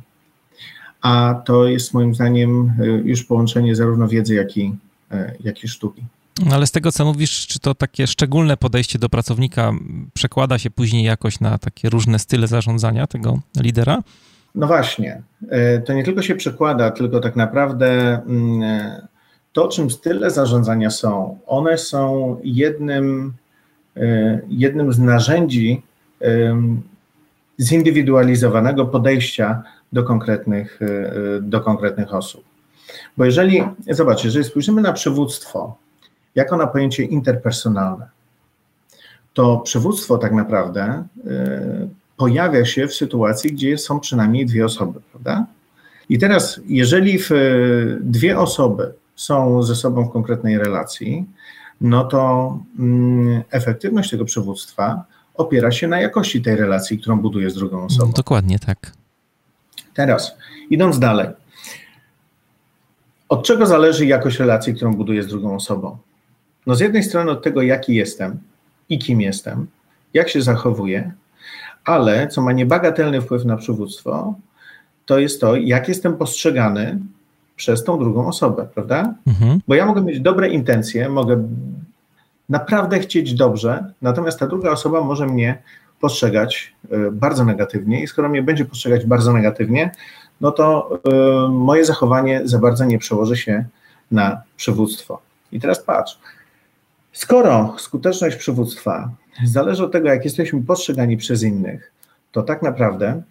A to jest moim zdaniem już połączenie zarówno wiedzy, jak i E, jak i sztuki. No ale z tego, co mówisz, czy to takie szczególne podejście do pracownika przekłada się później jakoś na takie różne style zarządzania tego lidera? No właśnie. E, to nie tylko się przekłada, tylko tak naprawdę mm, to, czym style zarządzania są, one są jednym, jednym z narzędzi zindywidualizowanego podejścia do konkretnych, do konkretnych osób. Bo jeżeli, zobacz, jeżeli spojrzymy na przywództwo jako na pojęcie interpersonalne, to przywództwo tak naprawdę y, pojawia się w sytuacji, gdzie są przynajmniej dwie osoby, prawda? I teraz, jeżeli dwie osoby są ze sobą w konkretnej relacji, no to mm, efektywność tego przywództwa opiera się na jakości tej relacji, którą buduje z drugą osobą. Dokładnie tak. Teraz, idąc dalej, od czego zależy jakość relacji, którą buduję z drugą osobą? No z jednej strony od tego, jaki jestem i kim jestem, jak się zachowuję, ale co ma niebagatelny wpływ na przywództwo, to jest to, jak jestem postrzegany przez tą drugą osobę, prawda? Mhm. Bo ja mogę mieć dobre intencje, mogę naprawdę chcieć dobrze, natomiast ta druga osoba może mnie postrzegać e, bardzo negatywnie i skoro mnie będzie postrzegać bardzo negatywnie, no to y, moje zachowanie za bardzo nie przełoży się na przywództwo. I teraz patrz, skoro skuteczność przywództwa zależy od tego, jak jesteśmy postrzegani przez innych, to tak naprawdę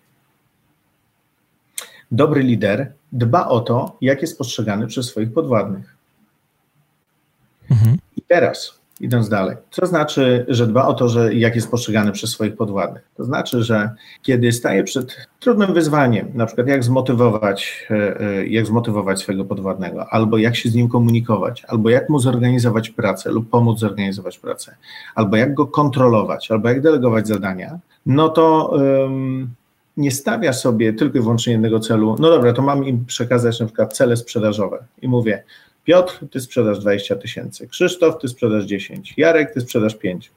dobry lider dba o to, jak jest postrzegany przez swoich podwładnych. Mhm. I teraz Idąc dalej. Co znaczy, że dba o to, że jak jest postrzegany przez swoich podwładnych? To znaczy, że kiedy staje przed trudnym wyzwaniem, na przykład jak zmotywować, e, e, jak zmotywować swojego podwładnego, albo jak się z nim komunikować, albo jak mu zorganizować pracę lub pomóc zorganizować pracę, albo jak go kontrolować, albo jak delegować zadania, no to um, nie stawia sobie tylko i wyłącznie jednego celu. No dobra, to mam im przekazać na przykład cele sprzedażowe i mówię, Piotr, ty sprzedasz 20 tysięcy, Krzysztof, ty sprzedasz 10, Jarek, ty sprzedasz 5.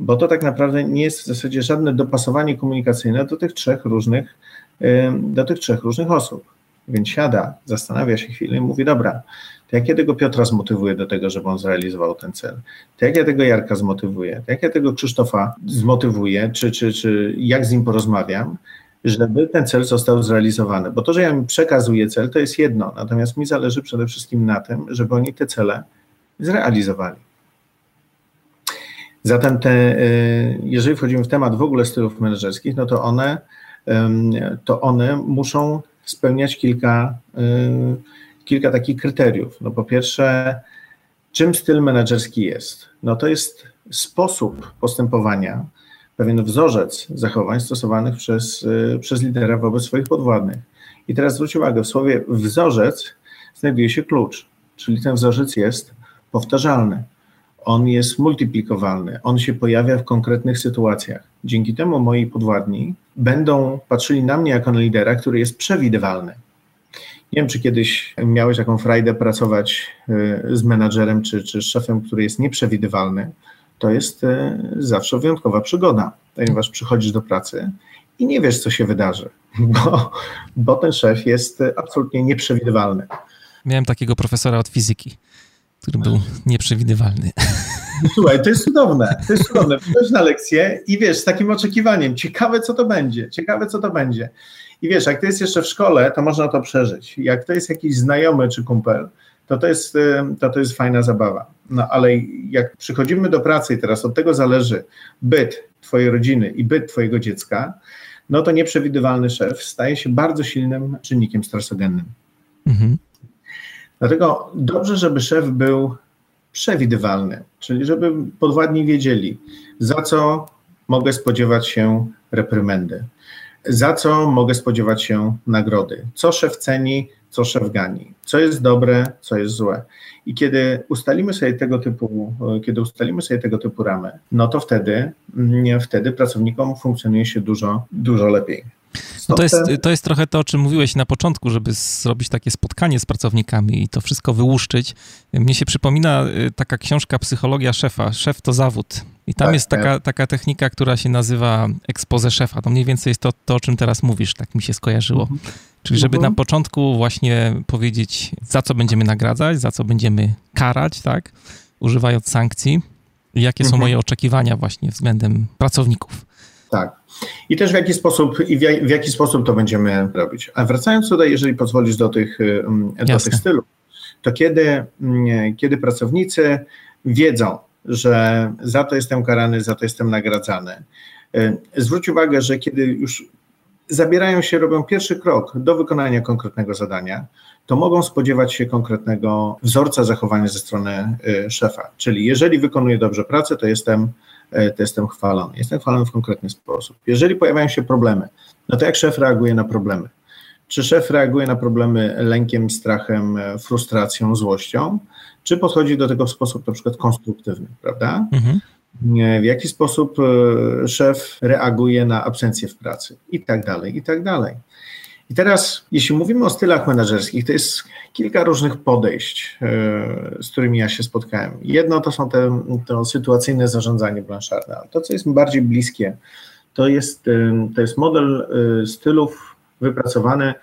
Bo to tak naprawdę nie jest w zasadzie żadne dopasowanie komunikacyjne do tych trzech różnych, do tych trzech różnych osób. Więc siada, zastanawia się chwilę i mówi, dobra, to jak ja tego Piotra zmotywuję do tego, żeby on zrealizował ten cel? To jak ja tego Jarka zmotywuję? To jak ja tego Krzysztofa zmotywuję? Czy, czy, czy jak z nim porozmawiam? Żeby ten cel został zrealizowany. Bo to, że ja mi przekazuję cel, to jest jedno, natomiast mi zależy przede wszystkim na tym, żeby oni te cele zrealizowali. Zatem te, y, jeżeli wchodzimy w temat w ogóle stylów menedżerskich, no to one, to one muszą spełniać kilka, y, kilka takich kryteriów. No po pierwsze, czym styl menedżerski jest? No to jest sposób postępowania, pewien wzorzec zachowań stosowanych przez, y, przez lidera wobec swoich podwładnych. I teraz zwróć uwagę, w słowie wzorzec znajduje się klucz, czyli ten wzorzec jest powtarzalny, on jest multiplikowalny, on się pojawia w konkretnych sytuacjach. Dzięki temu moi podwładni będą patrzyli na mnie jako na lidera, który jest przewidywalny. Nie wiem, czy kiedyś miałeś taką frajdę pracować y, z menadżerem czy, czy z szefem, który jest nieprzewidywalny, to jest e, zawsze wyjątkowa przygoda, ponieważ przychodzisz do pracy i nie wiesz, co się wydarzy, (laughs) bo, bo ten szef jest absolutnie nieprzewidywalny. Miałem takiego profesora od fizyki, który był nieprzewidywalny. Słuchaj, to jest cudowne, to jest cudowne. Wchodzisz na lekcję i wiesz, z takim oczekiwaniem, ciekawe co to będzie, ciekawe co to będzie. I wiesz, jak to jest jeszcze w szkole, to można to przeżyć. Jak to jest jakiś znajomy czy kumpel, to to jest, to, to jest fajna zabawa. No ale jak przychodzimy do pracy i teraz od tego zależy byt Twojej rodziny i byt Twojego dziecka, no to nieprzewidywalny szef staje się bardzo silnym czynnikiem stresogennym. Mhm. Dlatego dobrze, żeby szef był przewidywalny, czyli żeby podwładni wiedzieli, za co mogę spodziewać się reprymendy, za co mogę spodziewać się nagrody, co szef ceni, co szef gani, co jest dobre, co jest złe. I kiedy ustalimy sobie tego typu, kiedy ustalimy sobie tego typu ramy, no to wtedy, mm, wtedy pracownikom funkcjonuje się dużo, dużo lepiej. No to, jest, to jest trochę to, o czym mówiłeś na początku, żeby zrobić takie spotkanie z pracownikami i to wszystko wyłuszczyć. Mnie się przypomina y, taka książka Psychologia szefa. Szef to zawód. I tam tak, jest taka, tak. taka technika, która się nazywa expose szefa. To mniej więcej jest to, to, o czym teraz mówisz, tak mi się skojarzyło. Mhm. Czyli żeby mhm. na początku właśnie powiedzieć, za co będziemy nagradzać, za co będziemy karać, tak, używając sankcji, jakie mhm. są moje oczekiwania właśnie względem pracowników. Tak. I też w jaki sposób i w jaki sposób to będziemy robić. A wracając tutaj, jeżeli pozwolisz do tych, do tych stylów, to kiedy, mm, kiedy pracownicy wiedzą, że za to jestem karany, za to jestem nagradzany. Y, zwróć uwagę, że kiedy już zabierają się, robią pierwszy krok do wykonania konkretnego zadania, to mogą spodziewać się konkretnego wzorca zachowania ze strony y, szefa. Czyli jeżeli wykonuję dobrze pracę, to jestem, y, to jestem chwalony. Jestem chwalony w konkretny sposób. Jeżeli pojawiają się problemy, no to jak szef reaguje na problemy? Czy szef reaguje na problemy lękiem, strachem, frustracją, złością, czy podchodzi do tego w sposób na przykład konstruktywny, prawda? Mhm w jaki sposób e, szef reaguje na absencję w pracy i tak dalej, i tak dalej. I teraz, jeśli mówimy o stylach menedżerskich, to jest kilka różnych podejść, e, z którymi ja się spotkałem. Jedno to są te, to sytuacyjne zarządzanie Blanchard'a. To, co jest mi bardziej bliskie, to jest, e, to jest model stylów wypracowany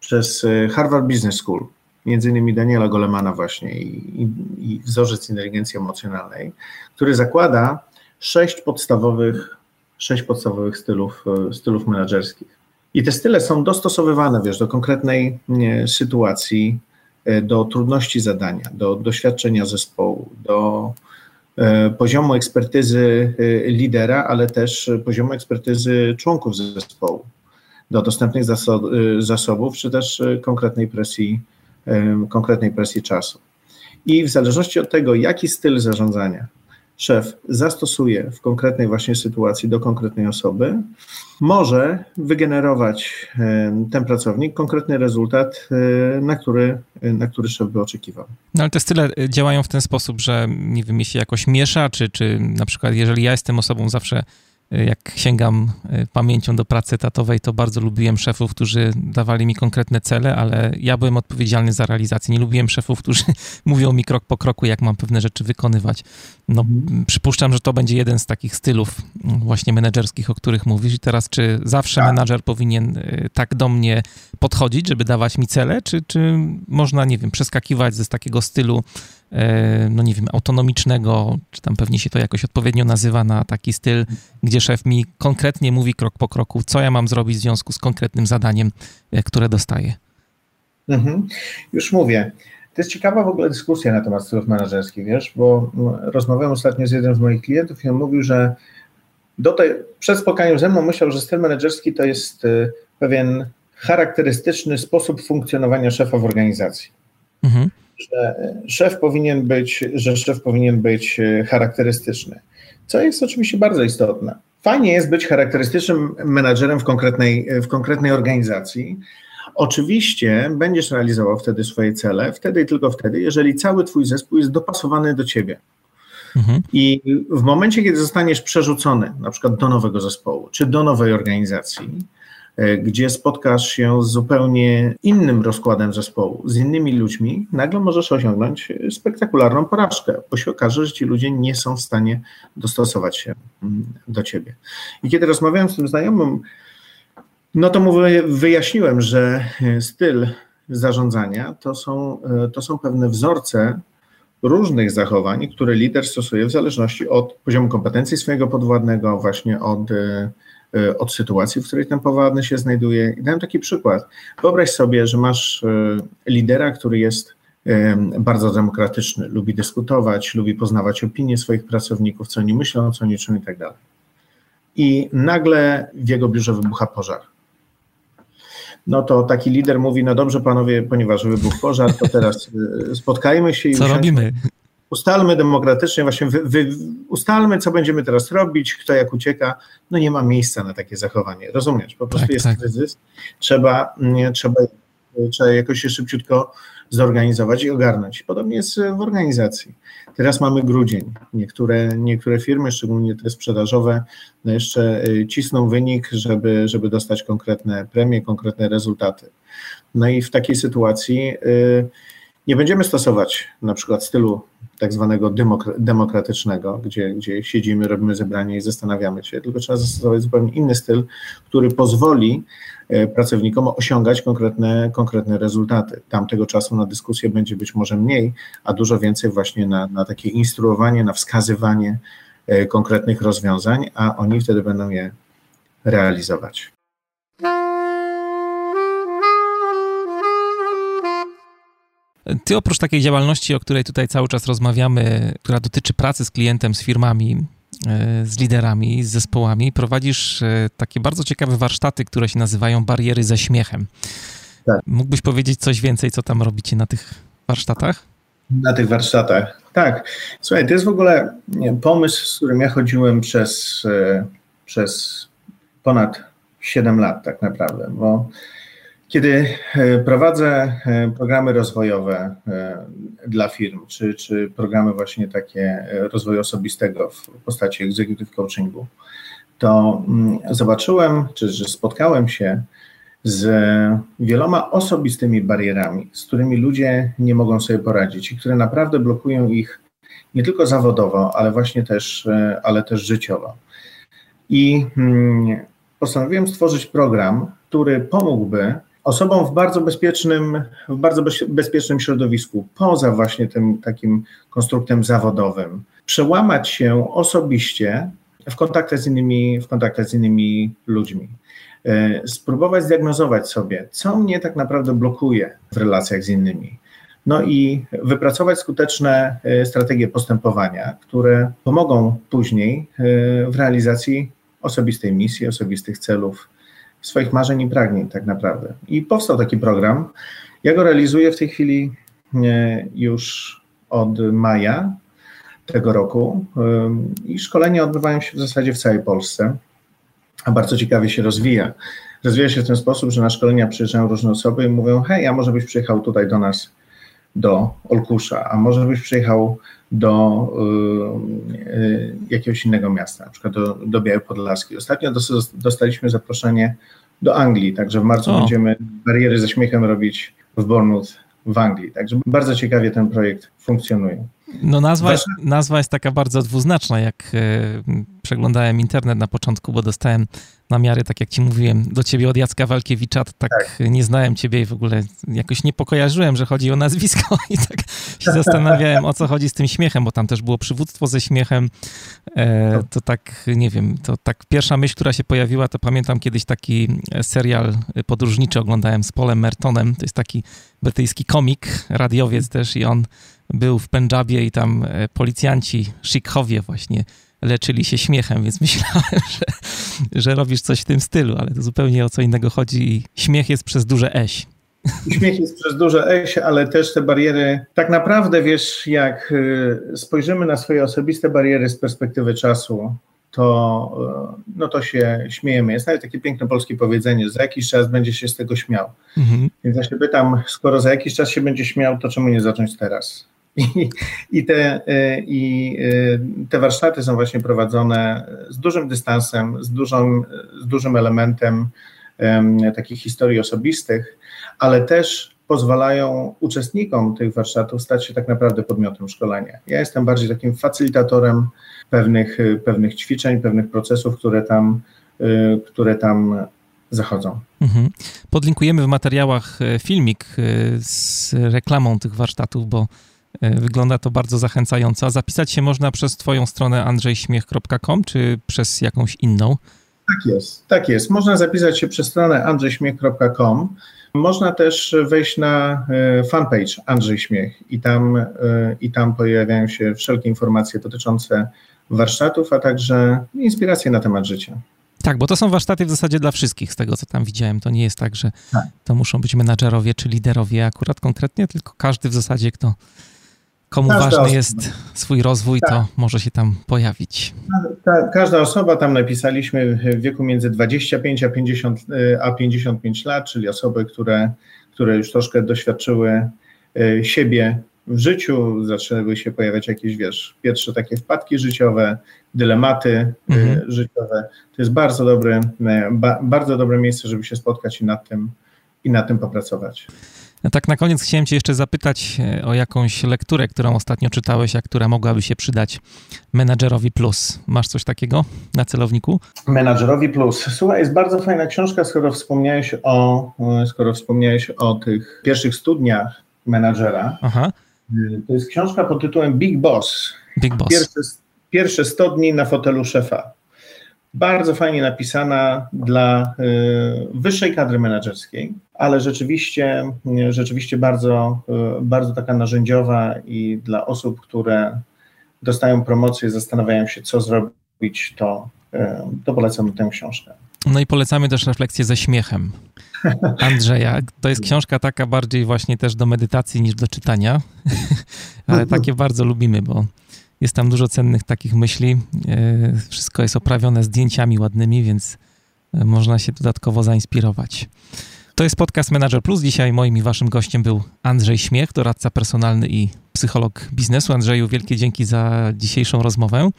przez Harvard Business School między innymi Daniela Golemana właśnie i, i, i wzorzec inteligencji emocjonalnej, który zakłada sześć podstawowych, sześć podstawowych stylów, e, stylów menedżerskich. I te style są dostosowywane, wiesz, do konkretnej nie, sytuacji, e, do trudności zadania, do doświadczenia zespołu, do e, poziomu ekspertyzy lidera, ale też poziomu ekspertyzy członków zespołu, do dostępnych zaso zasobów, czy też konkretnej presji konkretnej presji czasu. I w zależności od tego, jaki styl zarządzania szef zastosuje w konkretnej właśnie sytuacji do konkretnej osoby, może wygenerować ten pracownik konkretny rezultat, e, na który, na który szef by oczekiwał. No ale te style e, działają w ten sposób, że nie wiem, jeśli jakoś miesza, czy, czy na przykład jeżeli ja jestem osobą zawsze jak sięgam e, pamięcią do pracy etatowej, to bardzo lubiłem szefów, którzy dawali mi konkretne cele, ale ja byłem odpowiedzialny za realizację. Nie lubiłem szefów, którzy (laughs) mówią mi krok po kroku, jak mam pewne rzeczy wykonywać. No, mhm. przypuszczam, że to będzie jeden z takich stylów właśnie menedżerskich, o których mówisz. I teraz, czy zawsze tak. menadżer powinien e, tak do mnie podchodzić, żeby dawać mi cele, czy, czy można, nie wiem, przeskakiwać ze z takiego stylu no nie wiem, autonomicznego, czy tam pewnie się to jakoś odpowiednio nazywa na taki styl, gdzie szef mi konkretnie mówi krok po kroku, co ja mam zrobić w związku z konkretnym zadaniem, e, które dostaję. Mhm. Już mówię. To jest ciekawa w ogóle dyskusja na temat stylów menedżerskich, wiesz, bo rozmawiałem ostatnio z jednym z moich klientów i on mówił, że do tej, przed spotkaniem ze mną myślał, że styl menedżerski to jest y, pewien charakterystyczny sposób funkcjonowania szefa w organizacji. Mhm. Że szef powinien być, że szef powinien być y, charakterystyczny, co jest oczywiście bardzo istotne. Fajnie jest być charakterystycznym menadżerem w konkretnej, w konkretnej organizacji, Oczywiście będziesz realizował wtedy swoje cele, wtedy i tylko wtedy, jeżeli cały twój zespół jest dopasowany do ciebie. Mhm. I w momencie, kiedy zostaniesz przerzucony na przykład do nowego zespołu czy do nowej organizacji, e, gdzie spotkasz się z zupełnie innym rozkładem zespołu, z innymi ludźmi, nagle możesz osiągnąć spektakularną porażkę, bo się okaże, że ci ludzie nie są w stanie dostosować się mm, do ciebie. I kiedy rozmawiałem z tym znajomym, no to mu wyjaśniłem, że e, styl zarządzania to są, e, to są pewne wzorce różnych zachowań, które lider stosuje w zależności od poziomu kompetencji swojego podwładnego, właśnie od, e, od sytuacji, w której ten podwładny się znajduje. I dałem taki przykład. Wyobraź sobie, że masz lidera, który jest bardzo demokratyczny, lubi dyskutować, lubi poznawać opinie swoich pracowników, co oni myślą, co oni czują i tak dalej. I nagle w jego biurze wybucha pożar no to taki lider mówi, no dobrze panowie, ponieważ wybuchł pożar, to teraz y, spotkajmy się i co robimy? Ustalmy demokratycznie, właśnie wy, wy, ustalmy, co będziemy teraz robić, kto jak ucieka. No nie ma miejsca na takie zachowanie. Rozumiesz? Po prostu tak, jest tak. kryzys. Trzeba, nie, trzeba, trzeba jakoś się szybciutko zorganizować i ogarnąć. Podobnie jest w organizacji. Teraz mamy grudzień. Niektóre, niektóre firmy, szczególnie te sprzedażowe, no jeszcze y, cisną wynik, żeby, żeby dostać konkretne premie, konkretne rezultaty. No i w takiej sytuacji y, nie będziemy stosować na przykład stylu tak zwanego demokratycznego, gdzie, gdzie siedzimy, robimy zebranie i zastanawiamy się, tylko trzeba zastosować zupełnie inny styl, który pozwoli e, pracownikom osiągać konkretne, konkretne rezultaty. Tamtego czasu na dyskusję będzie być może mniej, a dużo więcej właśnie na, na takie instruowanie, na wskazywanie e, konkretnych rozwiązań, a oni wtedy będą je realizować. Ty oprócz takiej działalności, o której tutaj cały czas rozmawiamy, która dotyczy pracy z klientem, z firmami, e, z liderami, z zespołami, prowadzisz e, takie bardzo ciekawe warsztaty, które się nazywają bariery ze śmiechem. Tak. Mógłbyś powiedzieć coś więcej, co tam robicie na tych warsztatach? Na tych warsztatach, tak. Słuchaj, to jest w ogóle pomysł, z którym ja chodziłem przez, e, przez ponad 7 lat tak naprawdę, bo kiedy e, prowadzę e, programy rozwojowe e, dla firm, czy, czy programy właśnie takie rozwoju osobistego w postaci executive coachingu, to mm, zobaczyłem, czy spotkałem się z wieloma osobistymi barierami, z którymi ludzie nie mogą sobie poradzić i które naprawdę blokują ich nie tylko zawodowo, ale właśnie też, ale też życiowo. I mm, postanowiłem stworzyć program, który pomógłby osobom w bardzo bezpiecznym, w bardzo bezpiecznym środowisku, poza właśnie tym takim konstruktem zawodowym, przełamać się osobiście w kontaktach z innymi, w kontaktach z innymi ludźmi. E, spróbować zdiagnozować sobie, co mnie tak naprawdę blokuje w relacjach z innymi. No i wypracować skuteczne e, strategie postępowania, które pomogą później e, w realizacji osobistej misji, osobistych celów, swoich marzeń i pragnień tak naprawdę. I powstał taki program. Ja go realizuję w tej chwili e, już od maja tego roku i szkolenia odbywają się w zasadzie w całej Polsce, a bardzo ciekawie się rozwija. Rozwija się w ten sposób, że na szkolenia przyjeżdżają różne osoby i mówią, hej, a może byś przyjechał tutaj do nas do Olkusza, a może byś przyjechał do y, y, jakiegoś innego miasta, na przykład do, do Białej Podlaskiej. Ostatnio dostaliśmy zaproszenie do Anglii, także w marcu o. będziemy bariery ze śmiechem robić w Bournemouth w Anglii. Także bardzo ciekawie ten projekt funkcjonuje. No nazwa, jest, nazwa jest taka bardzo dwuznaczna, jak e, przeglądałem internet na początku, bo dostałem namiary, tak jak ci mówiłem, do ciebie od Jacka Walkiewicza, tak, tak, nie znałem ciebie i w ogóle jakoś nie pokojarzyłem, że chodzi o nazwisko (laughs) i tak się zastanawiałem, o co chodzi z tym śmiechem, bo tam też było przywództwo ze śmiechem. E, to tak, nie wiem, to tak pierwsza myśl, która się pojawiła, to pamiętam kiedyś taki serial podróżniczy oglądałem z Polem Mertonem, to jest taki brytyjski komik, radiowiec też i on był w Pendżabie i tam e, policjanci, szikhowie właśnie leczyli się śmiechem, więc (laughs) myślałem, że, że robisz coś w tym stylu, ale to zupełnie o co innego chodzi i śmiech jest przez duże eś. Śmiech jest przez duże eś, ale też te bariery, tak naprawdę wiesz, jak y, spojrzymy na swoje osobiste bariery z perspektywy czasu, to, y, no to się śmiejemy. Jest nawet takie piękne polskie powiedzenie, za jakiś czas będzie się z tego śmiał. Mhm. Więc ja się pytam, skoro za jakiś czas się będzie śmiał, to czemu nie zacząć teraz? I, te, y, i y, te warsztaty są właśnie prowadzone z dużym dystansem, z, dużą, z dużym elementem um, takich historii osobistych, ale też pozwalają uczestnikom tych warsztatów stać się tak naprawdę podmiotem szkolenia. Ja jestem bardziej takim facylitatorem pewnych, pewnych ćwiczeń, pewnych procesów, które tam, y, które tam zachodzą. Mhm. Podlinkujemy w materiałach e, filmik e, z reklamą tych warsztatów, bo E, wygląda to bardzo zachęcająco. Zapisać się można przez Twoją stronę andrzejśmiech.com czy przez jakąś inną? Tak jest, tak jest. Można zapisać się przez stronę andrzejśmiech.com. Można też wejść na e, fanpage Andrzej Śmiech i tam, e, i tam pojawiają się wszelkie informacje dotyczące warsztatów, a także inspiracje na temat życia. Tak, bo to są warsztaty w zasadzie dla wszystkich, z tego co tam widziałem. To nie jest tak, że tak. to muszą być menadżerowie czy liderowie akurat konkretnie, tylko każdy w zasadzie, kto komu każda ważny osoba. jest swój rozwój, tak. to może się tam pojawić. Ka każda osoba, tam napisaliśmy w wieku między 25 a, 50, y, a 55 lat, czyli osoby, które, które już troszkę doświadczyły y, siebie w życiu, zaczęły się pojawiać jakieś, wiesz, pierwsze takie wpadki życiowe, dylematy y, mhm. życiowe. To jest bardzo dobre, ba bardzo dobre miejsce, żeby się spotkać i nad tym, i nad tym popracować. Tak na koniec chciałem cię jeszcze zapytać e, o jakąś lekturę, którą ostatnio czytałeś, a która mogłaby się przydać menadżerowi plus. Masz coś takiego na celowniku? Menadżerowi plus. Słuchaj, jest bardzo fajna książka, skoro wspomniałeś o, e, skoro wspomniałeś o tych pierwszych studniach menadżera. Aha. E, to jest książka pod tytułem Big Boss. Big Boss. Pierwsze, pierwsze 100 dni na fotelu szefa bardzo fajnie napisana dla y, wyższej kadry menedżerskiej, ale rzeczywiście, rzeczywiście bardzo, y, bardzo taka narzędziowa i dla osób, które dostają promocję, zastanawiają się, co zrobić, to, y, to polecam tę książkę. No i polecamy też refleksję ze śmiechem. (laughs) Andrzeja, to jest książka taka bardziej właśnie też do medytacji niż do czytania, (laughs) ale takie bardzo lubimy, bo jest tam dużo cennych takich myśli. E, wszystko jest oprawione zdjęciami ładnymi, więc e, można się dodatkowo zainspirować. To jest podcast Manager Plus. Dzisiaj moim i waszym gościem był Andrzej Śmiech, doradca personalny i psycholog biznesu. Andrzeju, wielkie dzięki za dzisiejszą rozmowę.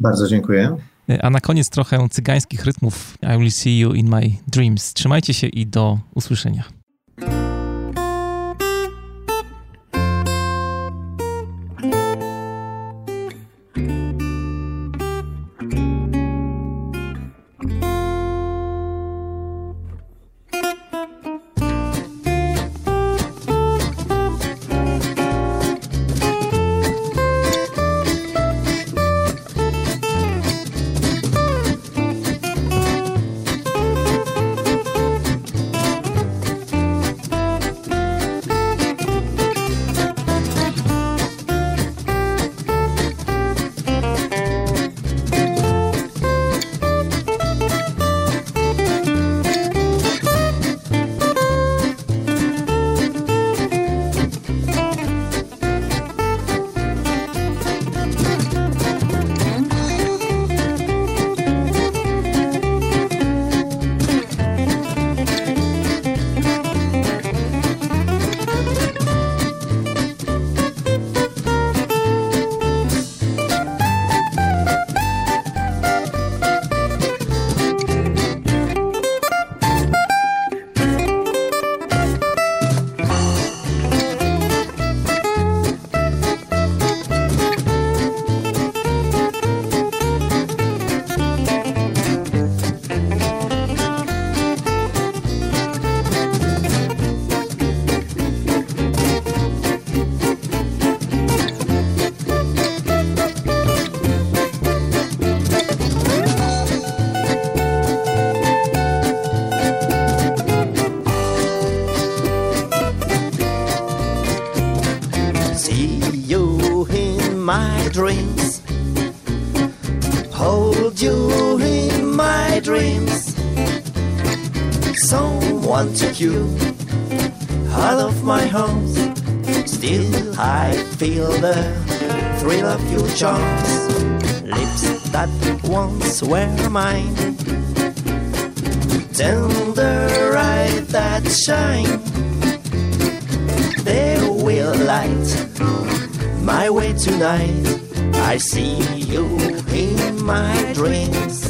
Bardzo dziękuję. E, a na koniec trochę cygańskich rytmów. I will see you in my dreams. Trzymajcie się i do usłyszenia. Lips that once were mine. Tender eyes that shine. They will light my way tonight. I see you in my dreams.